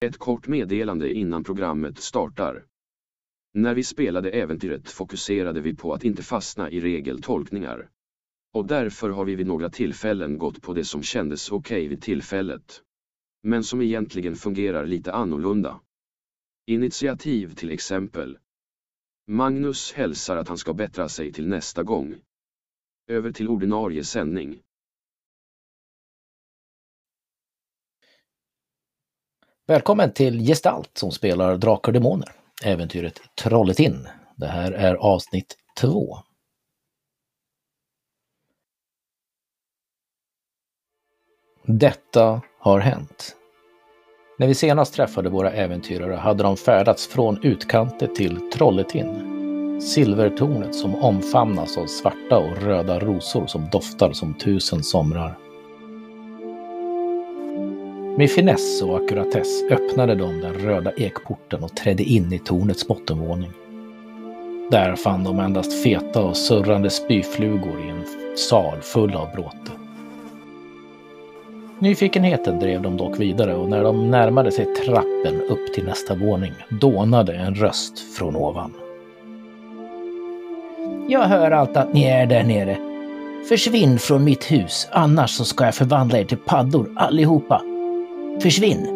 Ett kort meddelande innan programmet startar. När vi spelade äventyret fokuserade vi på att inte fastna i regeltolkningar. Och därför har vi vid några tillfällen gått på det som kändes okej okay vid tillfället. Men som egentligen fungerar lite annorlunda. Initiativ till exempel. Magnus hälsar att han ska bättra sig till nästa gång. Över till ordinarie sändning. Välkommen till Gestalt som spelar Drakar och Demoner, äventyret Trolletin. Det här är avsnitt två. Detta har hänt. När vi senast träffade våra äventyrare hade de färdats från utkanten till Trolletin. Silvertornet som omfamnas av svarta och röda rosor som doftar som tusen somrar. Med finess och ackuratess öppnade de den röda ekporten och trädde in i tornets bottenvåning. Där fann de endast feta och surrande spyflugor i en sal full av bråte. Nyfikenheten drev dem dock vidare och när de närmade sig trappen upp till nästa våning dånade en röst från ovan. Jag hör allt att ni är där nere. Försvinn från mitt hus, annars så ska jag förvandla er till paddor allihopa. Försvinn!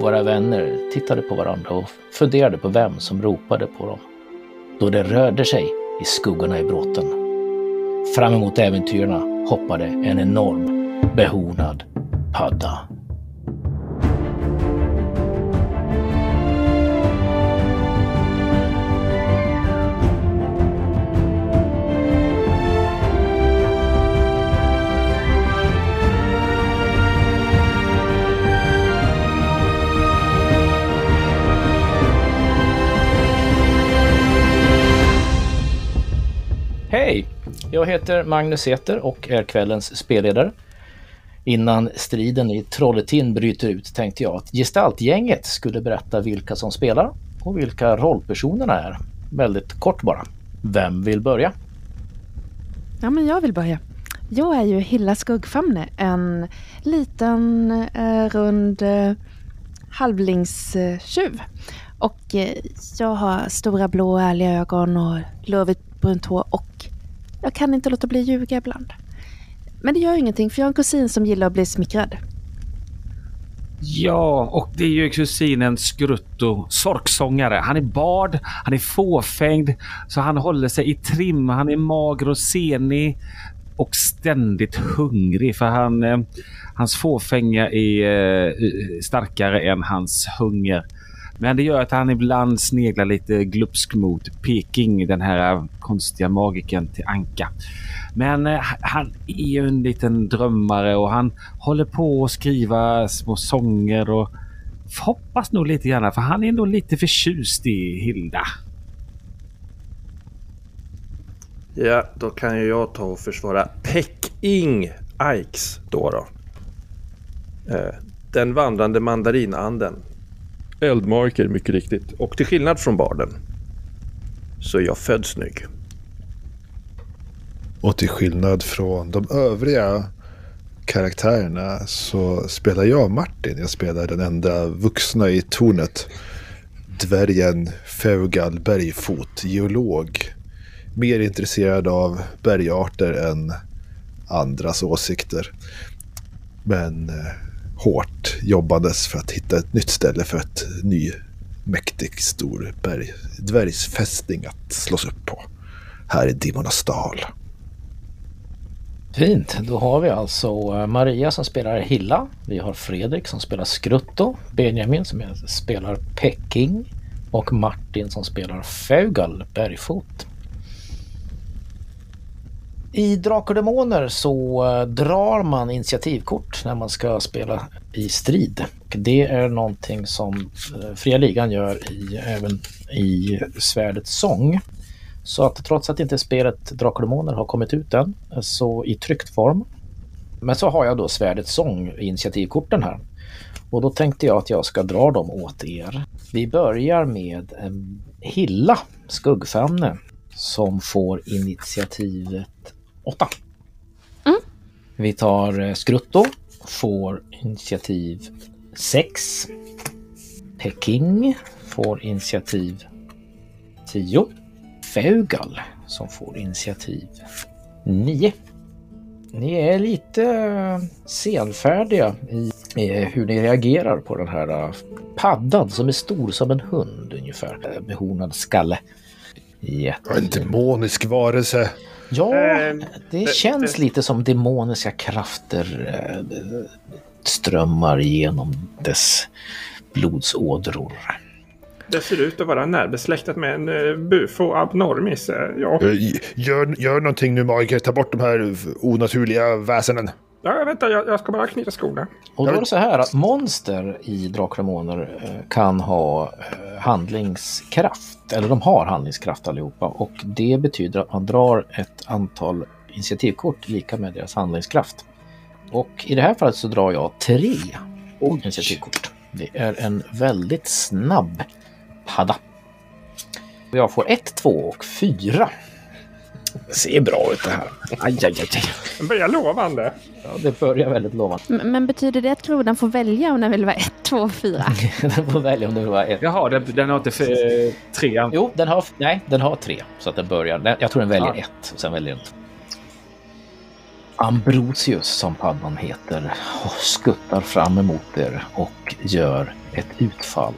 Våra vänner tittade på varandra och funderade på vem som ropade på dem. Då det rörde sig i skuggorna i bråten. Fram emot äventyrarna hoppade en enorm, behornad padda. Jag heter Magnus Säter och är kvällens spelledare. Innan striden i Trolletin bryter ut tänkte jag att gestaltgänget skulle berätta vilka som spelar och vilka rollpersonerna är. Väldigt kort bara. Vem vill börja? Ja, men jag vill börja. Jag är ju Hilla Skuggfamne, en liten eh, rund eh, halvlingstjuv. Och eh, jag har stora blå ärliga ögon och lurvigt brunt hår och jag kan inte låta bli att ljuga ibland. Men det gör ingenting för jag har en kusin som gillar att bli smickrad. Ja, och det är ju kusinen Skrutto, sorksångare. Han är bard, han är fåfängd, så han håller sig i trim. Han är mager och senig och ständigt hungrig för han, eh, hans fåfänga är eh, starkare än hans hunger. Men det gör att han ibland sneglar lite glupsk mot Peking, den här konstiga magiken till Anka. Men eh, han är ju en liten drömmare och han håller på att skriva små sånger och hoppas nog lite grann för han är nog lite förtjust i Hilda. Ja, då kan ju jag ta och försvara Peking Ikes då. då. Eh, den vandrande mandarinanden. Eldmarker mycket riktigt. Och till skillnad från barden så är jag född snygg. Och till skillnad från de övriga karaktärerna så spelar jag Martin. Jag spelar den enda vuxna i tornet. Dvärgen Feugal Bergfot, geolog. Mer intresserad av bergarter än andras åsikter. Men eh, hårt jobbandes för att hitta ett nytt ställe för ett ny mäktig stor berg, dvärgsfästning att slås upp på. Här i Dimmonas dal. Fint, då har vi alltså eh, Maria som spelar Hilla. Vi har Fredrik som spelar Skrutto. Benjamin som spelar Peking. Och Martin som spelar Fögal, Bergfot. I Drakar och Demoner så eh, drar man initiativkort när man ska spela i strid. Och det är någonting som eh, Fria Ligan gör i, även i Svärdets sång. Så att trots att inte spelet Drakar och Demoner har kommit ut än, eh, så i tryckt form. Men så har jag då Svärdets sång, initiativkorten här. Och då tänkte jag att jag ska dra dem åt er. Vi börjar med Hilla Skuggfamne som får initiativet 8. Mm. Vi tar eh, Skrutto, får initiativ 6. Peking får initiativ 10. Feugal som får initiativ 9. Ni är lite eh, senfärdiga i hur ni reagerar på den här eh, paddan som är stor som en hund ungefär. Med hornad skalle. Jätte... En demonisk varelse. Ja, Eh, det känns det- lite som demoniska krafter eh, strömmar genom dess blodsådror. Det ser ut att vara närbesläktat med en uh, bufo abnormis. eh, ja. Eh, Gör, gör någonting nu magiker, ta bort de här onaturliga väsenen. Ja, vänta, jag, jag ska bara knyta skorna. Och då är det så här att monster i Demoner eh, kan ha eh, handlingskraft. Eller de har handlingskraft allihopa. Och det betyder att man drar ett antal initiativkort lika med deras handlingskraft. Och i det här fallet så drar jag tre initiativkort. Det är en väldigt snabb padda. Jag får ett, två och fyra. Det ser bra ut det här. Aj, aj, aj. aj. Det börjar lovande. Ja, det börjar väldigt lovande. M- Men betyder det att grodan får välja om den vill vara 1, 2, 4? Den får välja om det vill vara ett. Jaha, den, den har inte för, eh, tre an- Jo, den har, nej, den har tre. Så att den börjar. den- Jag tror den väljer Ja. ett och sen väljer den två. Ambrosius, som paddan heter, skuttar fram emot er och gör ett utfall.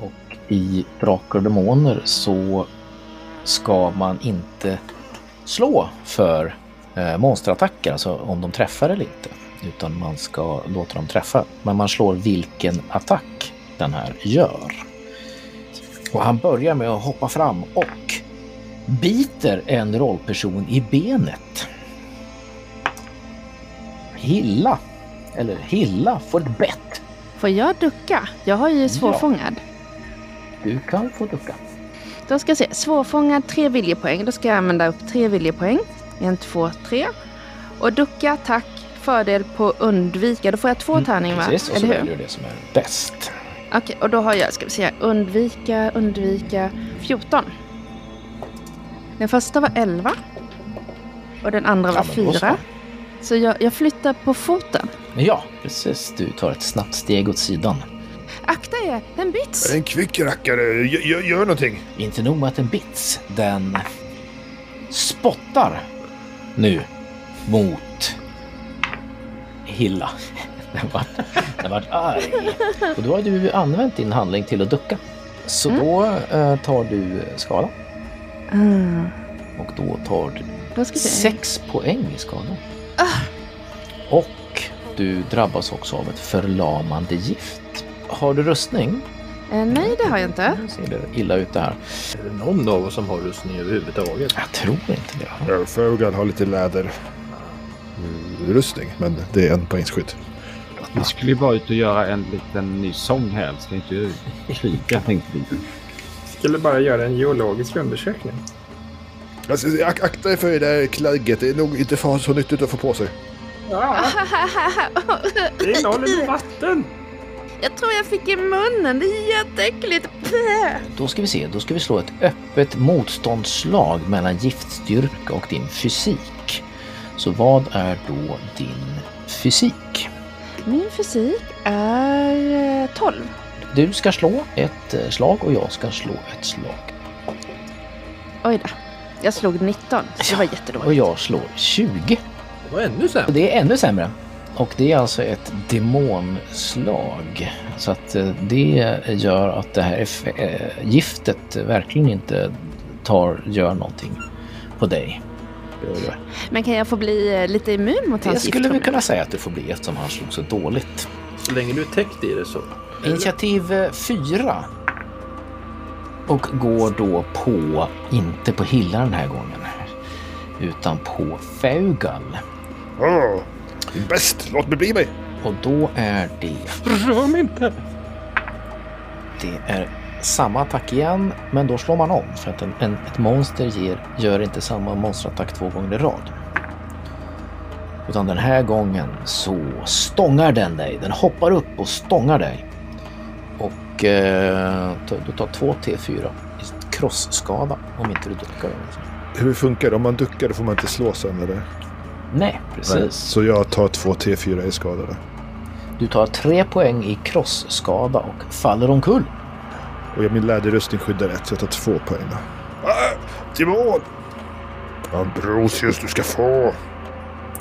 Och i Drakar och Demoner så ska man inte slå för eh, monsterattacker, alltså om de träffar eller inte. Utan man ska låta dem träffa. Men man slår vilken attack den här gör. Och han börjar med att hoppa fram och biter en rollperson i benet. Hilla, eller Hilla, får ett bett. Får jag ducka? Jag har ju svårfångad. Du kan få ducka. Då ska jag se. Svårfångad, tre viljepoäng. Då ska jag använda upp tre viljepoäng. En, två, tre. Och ducka, attack, fördel på undvika. Då får jag två tärningar va? Mm, Precis, och så väljer du det som är bäst. Okej, och då har jag, ska vi se, undvika, undvika, 14. Den första var 11. Och den andra var Ja, men då så. 4. Så jag, jag flyttar på foten. Ja, precis. Du tar ett snabbt steg åt sidan. Akta er, den bits! En kvick rackare, gör, gör, någonting. Inte nog med att den bits, den spottar nu mot Hilla. Den vart, den vart arg. Och då har du använt din handling till att ducka. Så då eh, tar du skada Ah, och då tar du då sex poäng i skada. Och du drabbas också av ett förlamande gift. Har du rustning? Eh, nej, det har jag inte. Nu ser det illa ut det här. Är det någon av oss som har rustning överhuvudtaget? Jag tror inte det. Ja, Fogan har lite läder. mm, Rustning, men det är en poängsskydd. Vi skulle ju bara ut och göra en liten ny sång här. Ska inte kriga tänkte vi. Skulle bara göra en geologisk undersökning. Alltså, ak akta dig för det där klagget, det är nog inte så nyttigt att få på sig. Ja, det innehåller vatten. Jag tror jag fick i munnen. Det är jätteäckligt. Då ska vi se, då ska vi slå ett öppet motståndsslag mellan giftstyrka och din fysik. Så vad är då din fysik? Min fysik är eh, 12. Du ska slå ett eh, slag och jag ska slå ett slag. Oj då. Jag slog 19. Så det var jättedåligt. Och jag slår 20. Det var ännu sämre. det är ännu sämre. Och det är alltså ett demonslag. Så att eh, det gör att det här eh, giftet verkligen inte tar, gör någonting på dig. Det Men kan jag få bli eh, lite immun mot Det hans skulle vi kunna säga att du får bli eftersom han slog så dåligt. Så länge du är täckt i det så. Initiativ eh, fyra. Och går då på, inte på Hilla den här gången, utan på Feugal. Bäst, låt mig bli mig. Och då är det, Rör mig inte. det är samma attack igen, men då slår man om för att en, en, ett monster ger, gör inte samma monsterattack två gånger i rad. Utan den här gången så stångar den dig. Den hoppar upp och stångar dig. Och eh, du tar två T4 i krossskada om inte du duckar. Hur funkar det? Om man duckar då får man inte slå sen eller? Nej, precis. Så jag tar två T4 i skada då. Du tar tre poäng i krossskada och faller omkull. Och jag, min läderrustning skyddar ett, så jag tar två poäng då. Ah, Timon! Ambrosius, du ska få!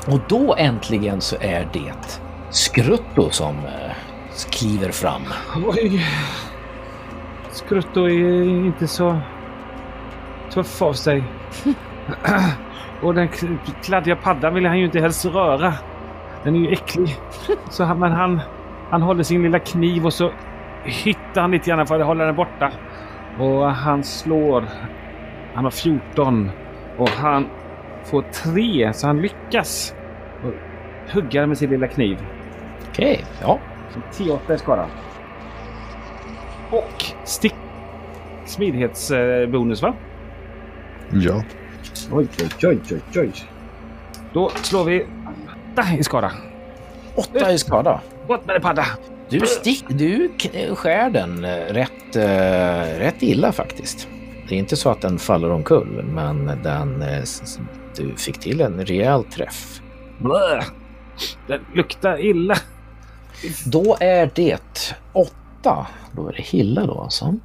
Och då äntligen så är det Skrutto som eh, kliver fram. Oj. Skrutto är inte så tuff av sig. Och den kladdiga paddan vill han ju inte helst röra. Den är ju äcklig. Så han, men han, han håller sin lilla kniv och så hittar han lite grann för att hålla den borta. Och han slår. Han har 14 och han får 3 så han lyckas och hugga med sin lilla kniv. Okej, ja. Så 10-8 i skada. Och stick... Smidighetsbonus va? Ja. Oj, oj, oj, oj, oj. Då slår vi 8 i skada. Åtta i skada. Bort med det padda! Du, stick, du skär den eh, rätt, eh, rätt illa faktiskt. Det är inte så att den faller omkull, men den, eh, du fick till en rejäl träff. Blö. Den luktar illa. Då är det åtta. Då är det Hilla då alltså.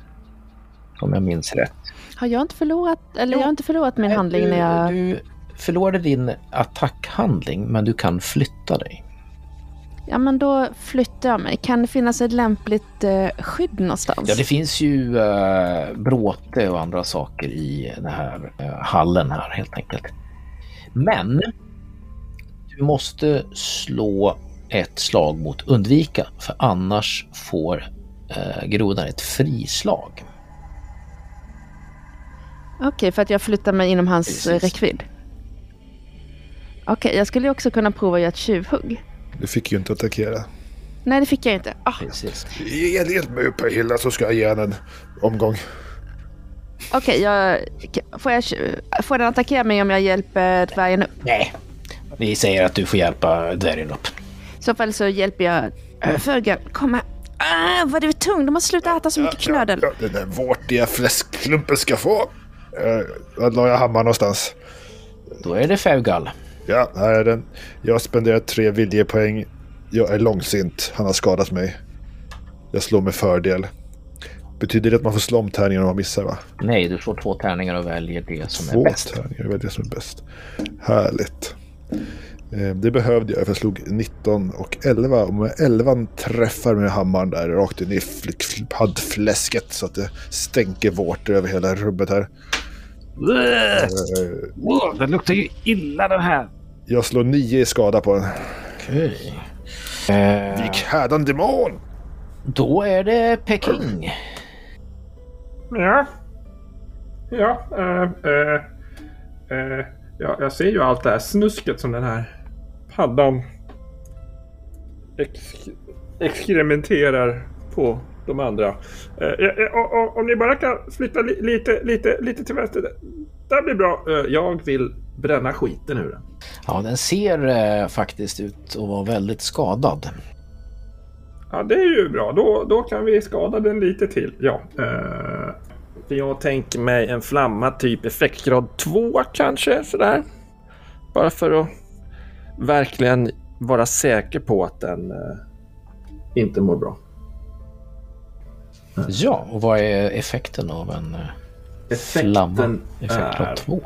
Om jag minns rätt. Har jag inte förlorat, eller jag har inte förlorat min handling när jag... Du, du förlorade din attackhandling, men du kan flytta dig. Ja men då flyttar jag mig. Kan det finnas ett lämpligt eh, skydd någonstans? Ja, det finns ju eh, bråte och andra saker i den här eh, hallen här helt enkelt. Men du måste slå ett slag mot undvika, för annars får eh, grodan ett frislag. Okej, för att jag flyttar mig inom hans eh, Precis. räckvidd. Okej, jag skulle också kunna prova att göra ett tjuvhugg. Du fick ju inte attackera. Nej, det fick jag inte. Ah, Precis. Hjälp mig upp här Hilla så ska jag ge henne en omgång. Okej, jag, k- får, jag, får den attackera mig om jag hjälper dvärgen upp? Nej, vi säger att du får hjälpa dvärgen upp. I så fall så hjälper jag äh, Föga. Kom här. Ah, vad du är tung. Du måste sluta äta så mycket knödel. Ja, den där vårtiga fläskklumpen ska få. Uh, var la jag hammaren någonstans? Då är det Faugal. Ja, här är den. Jag har spenderat tre viljepoäng. Jag är långsint. Han har skadat mig. Jag slår med fördel. Betyder det att man får slå om tärningen om man missar va? Nej, du får två tärningar och väljer det som Två är bäst. tärningar, det var det som är bäst. Härligt. Eh, Det behövde jag för jag slog 19 och 11. Och med 11 träffar med hammaren där rakt in i fl- fl- paddfläsket så att det stänker vårtor över hela rubbet här. Åh, Den luktar ju illa den här. Jag slår 9 i skada på den. Okej. Eh, Gick hädan demon! då är det Peking. Ja. Ja, eh, eh, eh, ja, jag ser ju allt det här snusket som den här paddan ex- exkrementerar på de andra. Eh, eh, eh, om ni bara kan flytta li- lite, lite, lite till vänster. Det blir bra. Eh, jag vill bränna skiten ur den. Ja, den ser eh, faktiskt ut att vara väldigt skadad. Ja, det är ju bra. Då, då kan vi skada den lite till. Ja. Eh, jag tänker mig en flamma typ effektgrad 2 kanske sådär. Bara för att verkligen vara säker på att den eh, inte mår bra. Ja, och vad är effekten av en eh, flamma? Effekten Effekt är av två.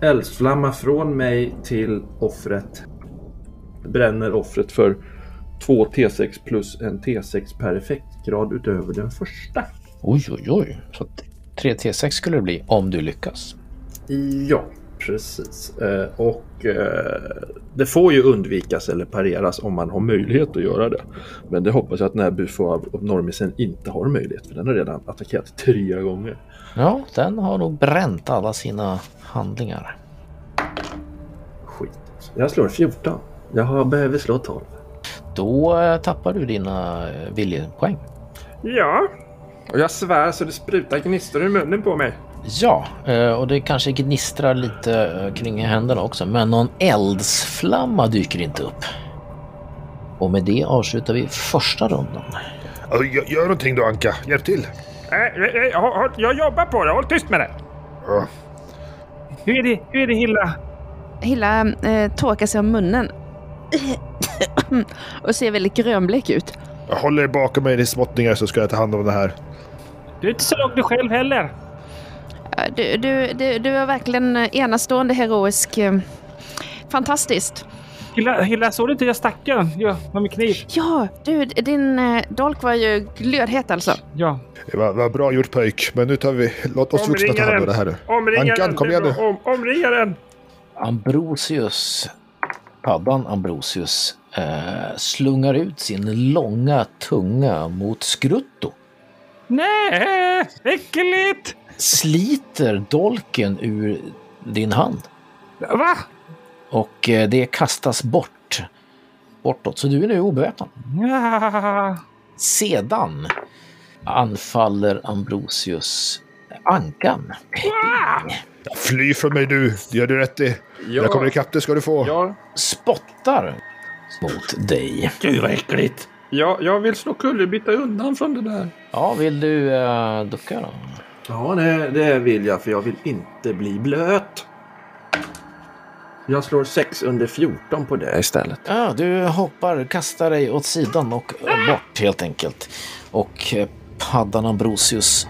eldsflamma från mig till offret. Bränner offret för 2 T6 plus en T6 per effektgrad utöver den första. Oj, oj, oj. Så att 3 T6 skulle det bli om du lyckas. Ja, precis. Eh, och eh, det får ju undvikas eller pareras om man har möjlighet att göra det. Men det hoppas jag att den här Bufo av av Normisen inte har möjlighet för den har redan attackerat tre gånger. Ja, den har nog bränt alla sina handlingar. Skit. Jag slår 14. Jag har, behöver slå 12. Då eh, tappar du dina viljepoäng. Ja. Och jag svär så det sprutar gnistor i munnen på mig. Ja, eh, och det kanske gnistrar lite eh, kring händerna också, men någon eldsflamma dyker inte upp. Och med det avslutar vi första rundan. Gör, gör någonting då Anka. Hjälp till. Nej, jag, jobbar på det. Håll tyst med det. Ja. Hur är det, hur är det Hilla? Hilla eh, torkar sig om munnen. och ser väldigt grönblek ut. Jag håller er bakom mig, ni småttingar, så ska jag ta hand om det här. Du är inte så långt du själv heller. Du, du, du, du är verkligen enastående heroisk. Fantastiskt. Hilla, Hilla såg du inte jag stack? Ja, med min kniv. Ja, du, din eh, dolk var ju glödhet alltså. Ja. Det var, var bra gjort pojk, men nu tar vi... Låt oss vuxna ta hand om det här nu. Omringa Ankan, den! kom igen nu. Om, omringa den! Ambrosius, paddan Ambrosius, eh, slungar ut sin långa tunga mot Skrutto. Nej, äckligt! Sliter dolken ur din hand Va? och eh, det kastas bort. Bortåt, så du är nu obeväpnad. Ja. Sedan anfaller Ambrosius Ankan. Fly från mig du, det gör du rätt i. Jag kommer ikapp dig ska du få. Ja, Spottar mot dig. gud vad äckligt. Ja, jag vill slå kullerbytta undan från det där. Ja, vill du uh, ducka då? Ja, det, det vill jag för jag vill inte bli blöt. Jag slår 6 under 14 på det istället. Ja, du hoppar, kastar dig åt sidan och bort helt enkelt. Och eh, paddan Ambrosius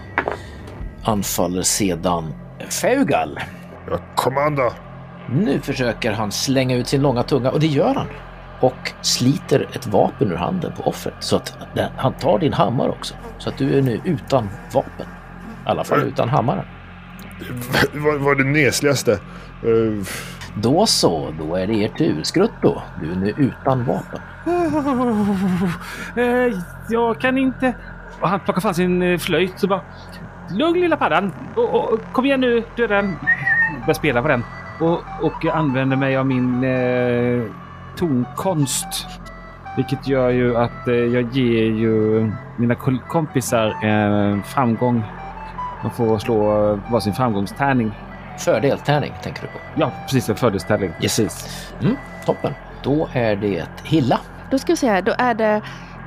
anfaller sedan Feugal. Ja, kommanda. Nu försöker han slänga ut sin långa tunga och det gör han. Och sliter ett vapen ur handen på offret. Så att han tar din hammare också. Så att du är nu utan vapen. I alla fall utan hammaren. Vad var det nesligaste? Eh, Då så, då är det er tur. Skrutto, du är nu utan vapen. Eh, jag kan inte... Och han plockar fram sin eh, flöjt och bara... Lugn lilla paddan. Och, och, kom igen nu, döda den. Börjar spela på den. Och, och jag använder mig av min eh, tonkonst. Vilket gör ju att eh, jag ger ju mina kompisar eh, framgång. De får slå eh, varsin framgångstärning. Fördeltärning tänker du på. Ja, precis. En fördelstärning. Precis. Mm, toppen. Då är det Hilla. Då ska vi se här, då är det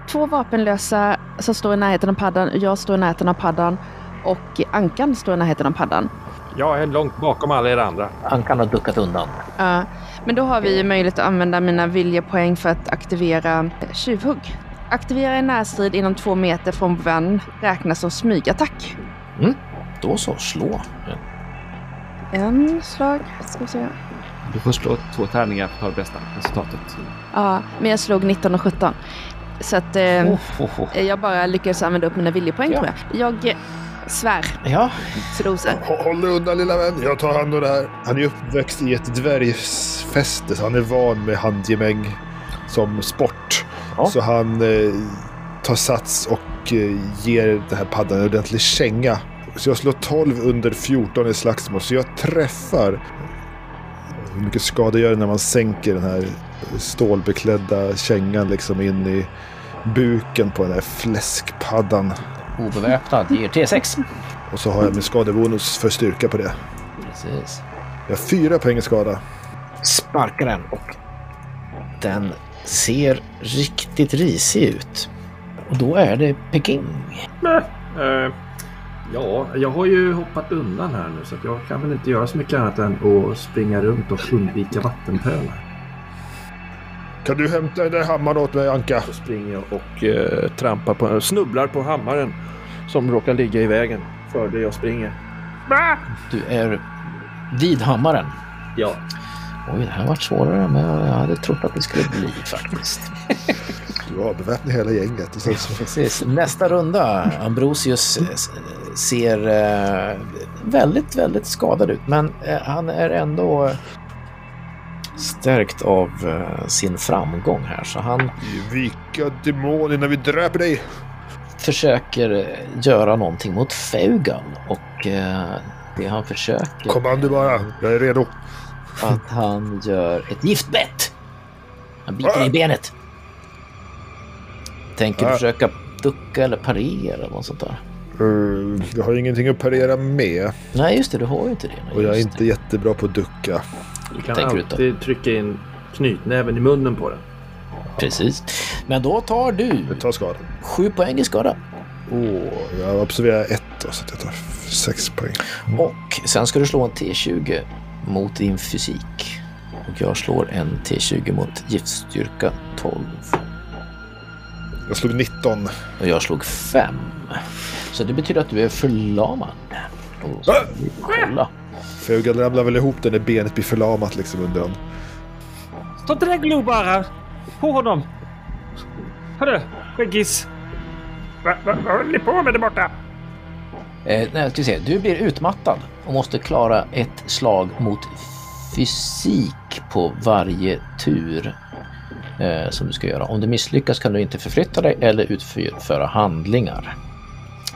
två vapenlösa som står i närheten av paddan. Jag står i närheten av paddan och Ankan står i närheten av paddan. Jag är långt bakom alla er andra. Ankan har duckat undan. Ja, men då har vi möjlighet att använda mina viljepoäng för att aktivera tjuvhugg. Aktivera i närstrid inom två meter från vän räknas som smygattack. Då så, slå. En slag, ska vi se. Du får slå två tärningar för att ta det bästa resultatet. Ja, men jag slog 19 och 17. Så att eh, Oh, oh, oh. jag bara lyckades använda upp mina viljepoäng Ja. tror jag. Jag eh, svär Ja, hå- håll dig undan lilla vän, jag tar hand om det här. Han är uppväxt i ett dvärgfäste så han är van med handgemäng som sport. Ja. Så han eh, tar sats och eh, ger den här paddan en ordentlig känga. Så jag slår 12 under 14 i slagsmål, så jag träffar. Hur mycket skada gör det när man sänker den här stålbeklädda kängan liksom in i buken på den här fläskpaddan. obeväpnad ger T6. Och så har jag min skadebonus för styrka på det. Precis. Jag har fyra poäng skada. Sparkar den och den ser riktigt risig ut. Och då är det Peking. Eh, ja, jag har ju hoppat undan här nu så att jag kan väl inte göra så mycket annat än att springa runt och undvika vattenpölar. Kan du hämta den där hammaren åt mig, Anka? Så springer jag och eh, trampar på, snubblar på hammaren som råkar ligga i vägen för det jag springer. Du är vid hammaren. Ja. Oj, det här var svårare än jag hade trott att det skulle bli faktiskt. Du avbeväpnar hela gänget. Och sen så... Precis. Nästa runda. Ambrosius eh, ser eh, väldigt, väldigt skadad ut. Men eh, han är ändå stärkt av eh, sin framgång här. Så han Vilka demoner när vi dräper dig! försöker göra någonting mot Feugal. Och det han försöker Kommando bara, jag är redo. att han gör ett giftbett. Han biter i benet. Tänker Ah. försöka ducka eller parera eller något sånt där? Uh, jag har ingenting att parera med Nej, just det. Du har ju inte det. Nej, och jag är inte jättebra på att ducka. Du kan Tänker alltid trycka in knytnäven i munnen på den. Precis. Men då tar du Jag tar skada. sju poäng i skada. Åh, jag observerar ett då, så att jag tar sex poäng. Och sen ska du slå en T20 mot din fysik. Och jag slår en T20 mot giftstyrka 12. Jag slog 19. Och jag slog 5. Så det betyder att du är förlamad. Vi kolla. Fugal ramlar väl ihop där när benet blir förlamat liksom under honom. Stå inte där glo bara! På honom! Hörru, skäggis! Va, va, vad håller ni på med där borta? Eh, nej, ska vi se. Du blir utmattad och måste klara ett slag mot fysik på varje tur eh, som du ska göra. Om du misslyckas kan du inte förflytta dig eller utföra handlingar.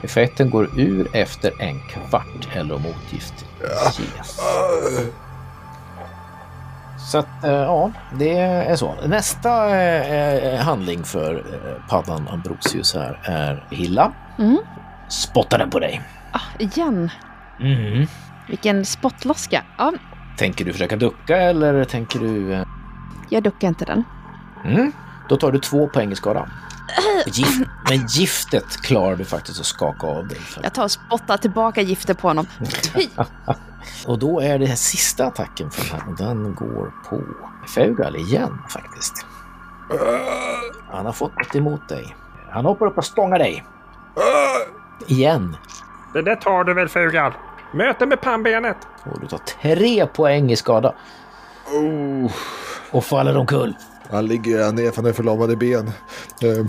Effekten går ur efter en kvart eller om motgift ges. Så att, eh, ja, det är så. Nästa eh, handling för eh, paddan Ambrosius här är Hilla. Mm. Spottar den på dig. Ah, igen. Mm. Vilken spottloska. Ja, Tänker du försöka ducka eller tänker du... eh, jag duckar inte den. Mm. Då tar du två poäng i skada. Gift, men giftet klarar du faktiskt att skaka av dig. Jag tar och spottar tillbaka giftet på honom. Fy! Och då är det här sista attacken för och den går på Feugal igen faktiskt. Han har fått emot dig. Han hoppar upp och stångar dig. Igen. Det där tar du väl Fugal? Möte med pannbenet. Och du tar tre poäng i skada. Oh. Och faller omkull. Han ligger här ner för han är förlamade ben. Eh,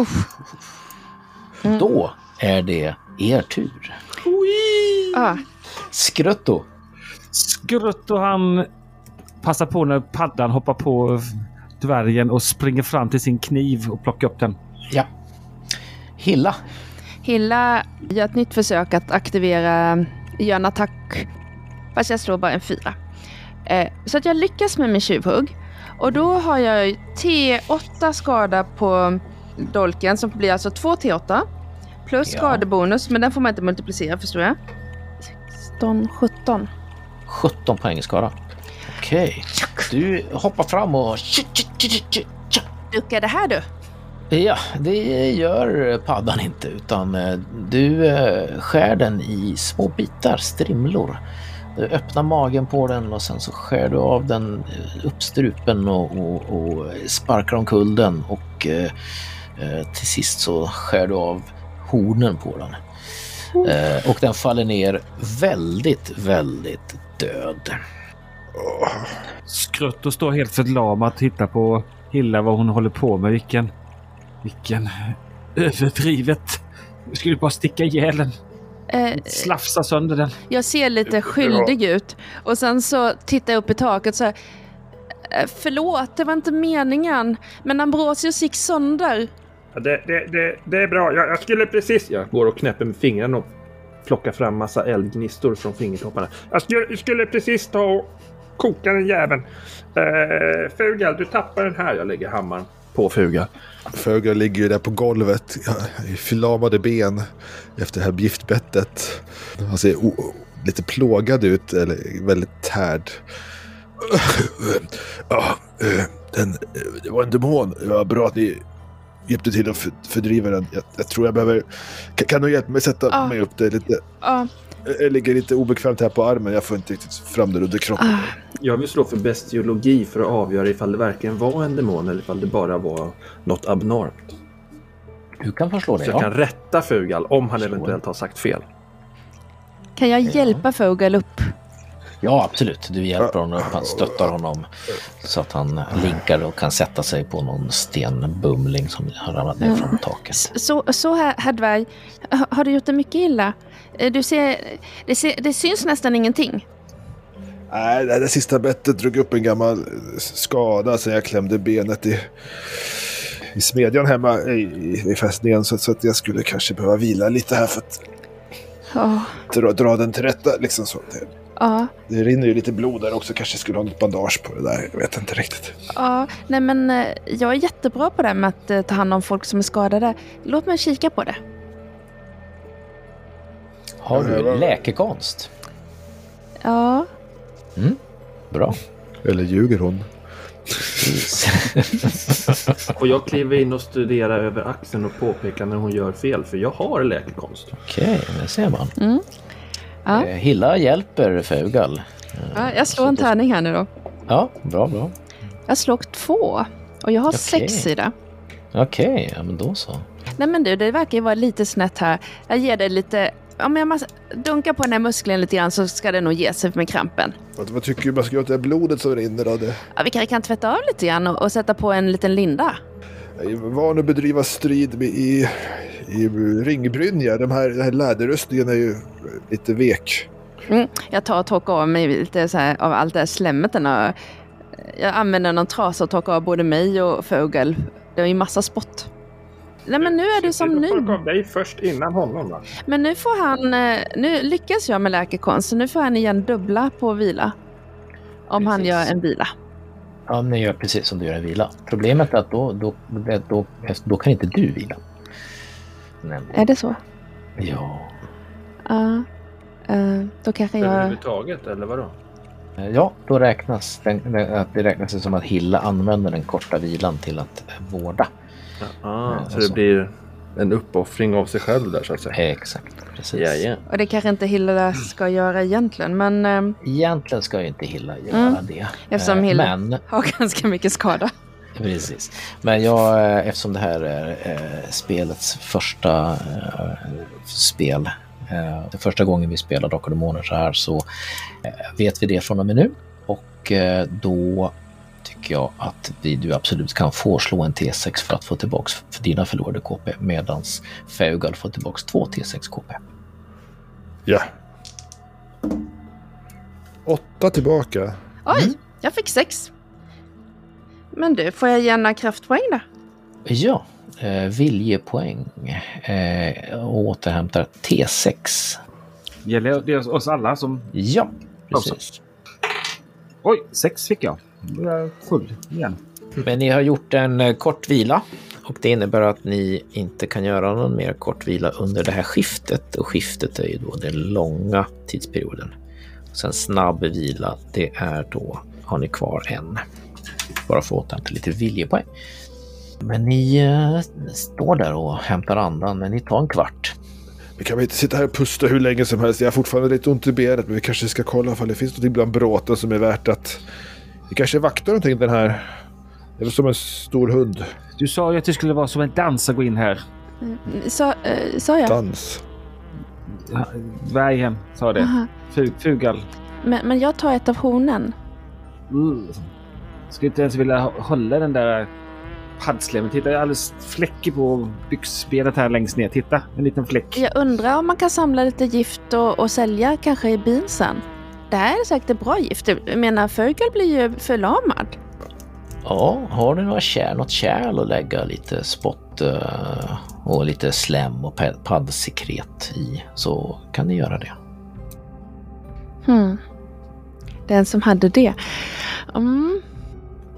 Uff. Då är det er tur. Ah, Skrutto. Skrutt och han passar på när paddan hoppar på dvärgen och springer fram till sin kniv och plockar upp den. Ja. Hilla. Hilla gör ett nytt försök att aktivera, göra en attack. Fast jag slår bara en fyra. Eh, så att jag lyckas med min tjuvhugg. Och då har jag T8 skada på dolken som blir alltså 2 T8. Plus Ja. skadebonus, men den får man inte multiplicera förstår jag. 16, 17. 17 poäng i skada. Okej. Du hoppar fram och... Duckar det här du? Ja, det gör paddan inte utan eh, du eh, skär den i små bitar, strimlor. Du öppnar magen på den och sen så skär du av den eh, upp strupen och, och, och sparkar omkull den och eh, eh, till sist så skär du av hornen på den. Eh, och den faller ner väldigt, väldigt död. Skrutt och står helt förlamad och tittar på Hilla vad hon håller på med. Vilken... Vilken... Överdrivet. Jag skulle bara sticka ihjäl den. Eh, Slafsa sönder den. Jag ser lite skyldig ut och sen så tittar jag upp i taket så här. "Eh, Förlåt, det var inte meningen. Men Ambrosius gick sönder. Ja, det, det, det, det är bra. Jag, jag skulle precis... Jag går och knäpper med fingrarna och plockar fram massa eldgnistor från fingertopparna. Jag skulle, jag skulle precis ta och koka den jäveln. Uh, Fugal, du tappar den här. Jag lägger hammaren på Fugal. Fugal ligger ju där på golvet. I förlamade ben efter det här giftbettet. Han ser lite plågad ut, eller väldigt tärd. Ja, den, det var en demon. Det var bra att ni hjälpte till att för- fördriva den. Jag, jag tror jag behöver... Kan, kan du hjälpa mig sätta Ja. mig upp det lite? Ja, Jag ligger lite obekvämt här på armen. Jag får inte riktigt fram det under kroppen. ah, Jag vill slå för bestiologi för att avgöra ifall det verkligen var en demon eller ifall det bara var något abnormt. Du kan få slå det, Så jag ja. kan rätta Fugal om han Slå. eventuellt har sagt fel. kan jag hjälpa Fogel upp? Ja, absolut. Du hjälper honom upp, han stöttar honom så att han linkar och kan sätta sig på någon stenbumling som har ramlat ner från taket. Så, så här, herr dvärg, ha- har du gjort det mycket illa? Eh, Du ser, det, ser, det syns nästan ingenting. Nej, det där sista bettet drog upp en gammal skada sen jag klämde benet i, i smedjan hemma i, i, fästningen. Så, så att jag skulle kanske behöva vila lite här för att Ja, dra, dra den till rätta. Liksom så. Det, ja, det rinner ju lite blod där också. Kanske skulle ha något bandage på det där. Jag vet inte riktigt. ja. Nej men eh, jag är jättebra på det här med att eh, ta hand om folk som är skadade. Låt mig kika på det. Har du läkekonst? Ja, Bra. Eller ljuger hon? Och jag kliver in och studerar över axeln och påpekar när hon gör fel, för jag har läkekonst. Okej, det ser man. Mm. Ja. Eh, Hilla hjälper Feugal. ja jag slår en tärning här nu då. Ja, bra, bra. Jag slog två. Och jag har Okej. sex i det. Okej, ja men då så. Nej men du, det verkar ju vara lite snett här. Jag ger dig lite... Om jag dunkar på den här muskeln lite grann så ska det nog ge sig med krampen. Vad, tycker du man ska göra det här blodet som rinner då? Det, Ja, vi kanske kan tvätta av lite grann och, och sätta på en liten linda. jag är van att bedriva strid med, i, i ringbrynja. De här, den här läderrustningen är ju lite vek. Mm, jag tar och torkar av mig lite så här, av allt det här slemmet. Jag använder någon trasa och torkar av både mig och Fågel. Det är ju massa spott. Nej men nu är du som ny. får av dig först innan honom va? Men nu får han... eh, Nu lyckas jag med läkekonst, så nu får han igen dubbla på vila. Om han Precis. gör en vila. Ja, ni gör precis som du gör en vila. Problemet är att då, då, då, då, då kan inte du vila. Nämligen. Är det så? Ja. Ja. Eh, då kanske jag... Överhuvudtaget, eller vadå? Ja, då räknas den, det räknas det som att Hilla använder den korta vilan till att vårda. Ja, så alltså. det blir en uppoffring av sig själv där så att säga. Exakt, precis. Ja, ja. Och det kanske inte Hilla ska göra egentligen, men eh, Egentligen ska ju inte Hilla göra Mm. det. Eftersom Eh, Hilla- Men, har ganska mycket skada. precis. Men jag, eh, eftersom det här är eh, spelets första eh, spel, eh, det första gången vi spelar Drakar och Demoner så här så vet vi det från och med nu. Och då tycker jag att vi, du absolut kan få slå en T6 för att få tillbaks för dina förlorade KP medans Faugal får tillbaks två T6 KP. Ja. Åtta tillbaka. Oj, jag fick sex. Men du, får jag gärna kraftpoäng då? Ja, eh, viljepoäng eh, och återhämtar T6. Gäller det oss alla som... Ja, precis. Oj, sex fick jag. Full igen. Men ni har gjort en eh, kort vila och det innebär att ni inte kan göra någon mer kort vila under det här skiftet och skiftet är ju då den långa tidsperioden. Sen snabb vila, det är då har ni kvar en. Bara för att återhämta lite viljepoäng. Men ni eh, står där och hämtar andan, men ni tar en kvart. Vi kan väl inte sitta här och pusta hur länge som helst. Jag har fortfarande lite ont i benet men vi kanske ska kolla ifall det finns något bland bråten som är värt att... Vi kanske vaktar någonting den här... Det är som en stor hund. Du sa ju att det skulle vara som en dans att gå in här. Sa, eh, sa jag? Dans. Dvärgen sa det. Aha. Fu- Fugal. Men, men jag tar ett av hornen. Mm. Skulle inte ens vilja hå- hålla den där paddslemmen. Titta, jag är alldeles fläckig på byxbenet här längst ner. Titta, en liten fläck. Jag undrar om man kan samla lite gift och, och sälja kanske i bin sen. Det här är säkert ett bra gift. Jag menar, Fågel blir ju förlamad. Ja, har du några kärl, något kärl att lägga lite spott eh, och lite slem och pa- paddsekret i så kan ni göra det. Hmm. Den som hade det. Mm.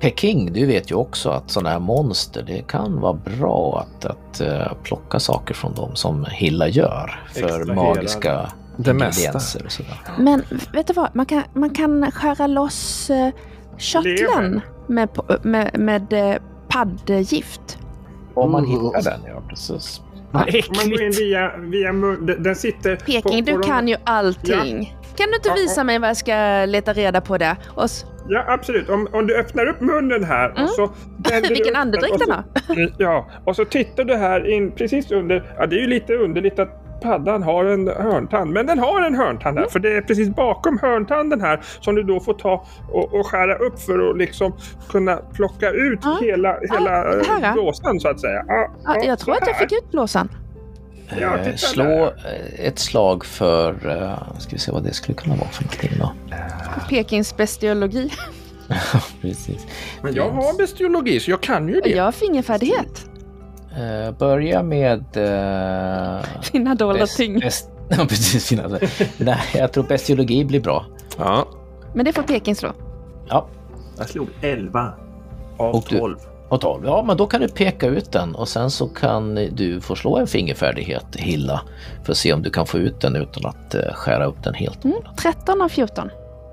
Peking, du vet ju också att sådana här monster, det kan vara bra att, att eh, plocka saker från dem som Hilla gör för Extrahera magiska det mesta. ingredienser och sådär. Men vet du vad? Man kan, man kan skära loss uh, körteln Levern. med, med, med eh, paddgift. Om man Mm. hittar den, ja precis. Vad Om man går in äckligt! via, via mun, den, sitter... Peking, på, på du de- kan ju allting. Kan du inte Ja, visa ja. mig vad jag ska leta reda på det? Och Ja, absolut. Om, om du öppnar upp munnen här Mm. och så... Vilken andedräkt och den har. Ja, och så tittar du här in precis under... Ja, det är ju lite underligt att paddan har en hörntand. Men den har en hörntand Mm. här, för det är precis bakom hörntanden här som du då får ta och, och skära upp för att liksom kunna plocka ut Ja. hela, hela Ja, eh, blåsan så att säga. Ja, Ja, ja, jag tror att jag fick ut blåsan. Ja, Eh, Slå där. eh, ett slag för, eh, ska vi se vad det skulle kunna vara för någonting då. Pekings bestiologi. precis. Men jag har bestiologi så jag kan ju Och det. jag har fingerfärdighet. Eh, börja med... Eh, Dina dolda ting. bäst- Ja, precis. Fina. Nej, jag tror bestiologi blir bra. Ja. Men det får Peking slå. Ja, Jag slog 11 av Och du- 12. och 12. Ja, men då kan du peka ut den och sen så kan du få slå en fingerfärdighet, Hilla, för att se om du kan få ut den utan att eh, skära upp den helt. Mm, 13 av 14.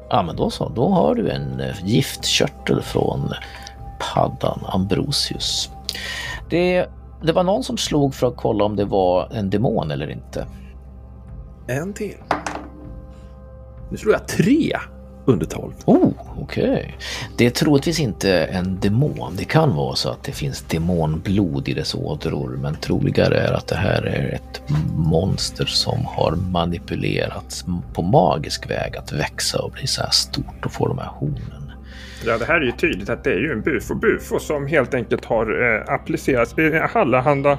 Ja, men då så. Då har du en eh, giftkörtel från paddan Ambrosius. Det, det var någon som slog för att kolla om det var en demon eller inte. En till. Nu slår jag tre. under 12. Oh, okej. Det är troligtvis inte en demon. Det kan vara så att det finns demonblod i dess ådror, men troligare är att det här är ett monster som har manipulerats på magisk väg att växa och bli så här stort och få de här hornen. Ja, det här är ju tydligt att det är ju en bufo. Bufo som helt enkelt har eh, applicerats eh, allehanda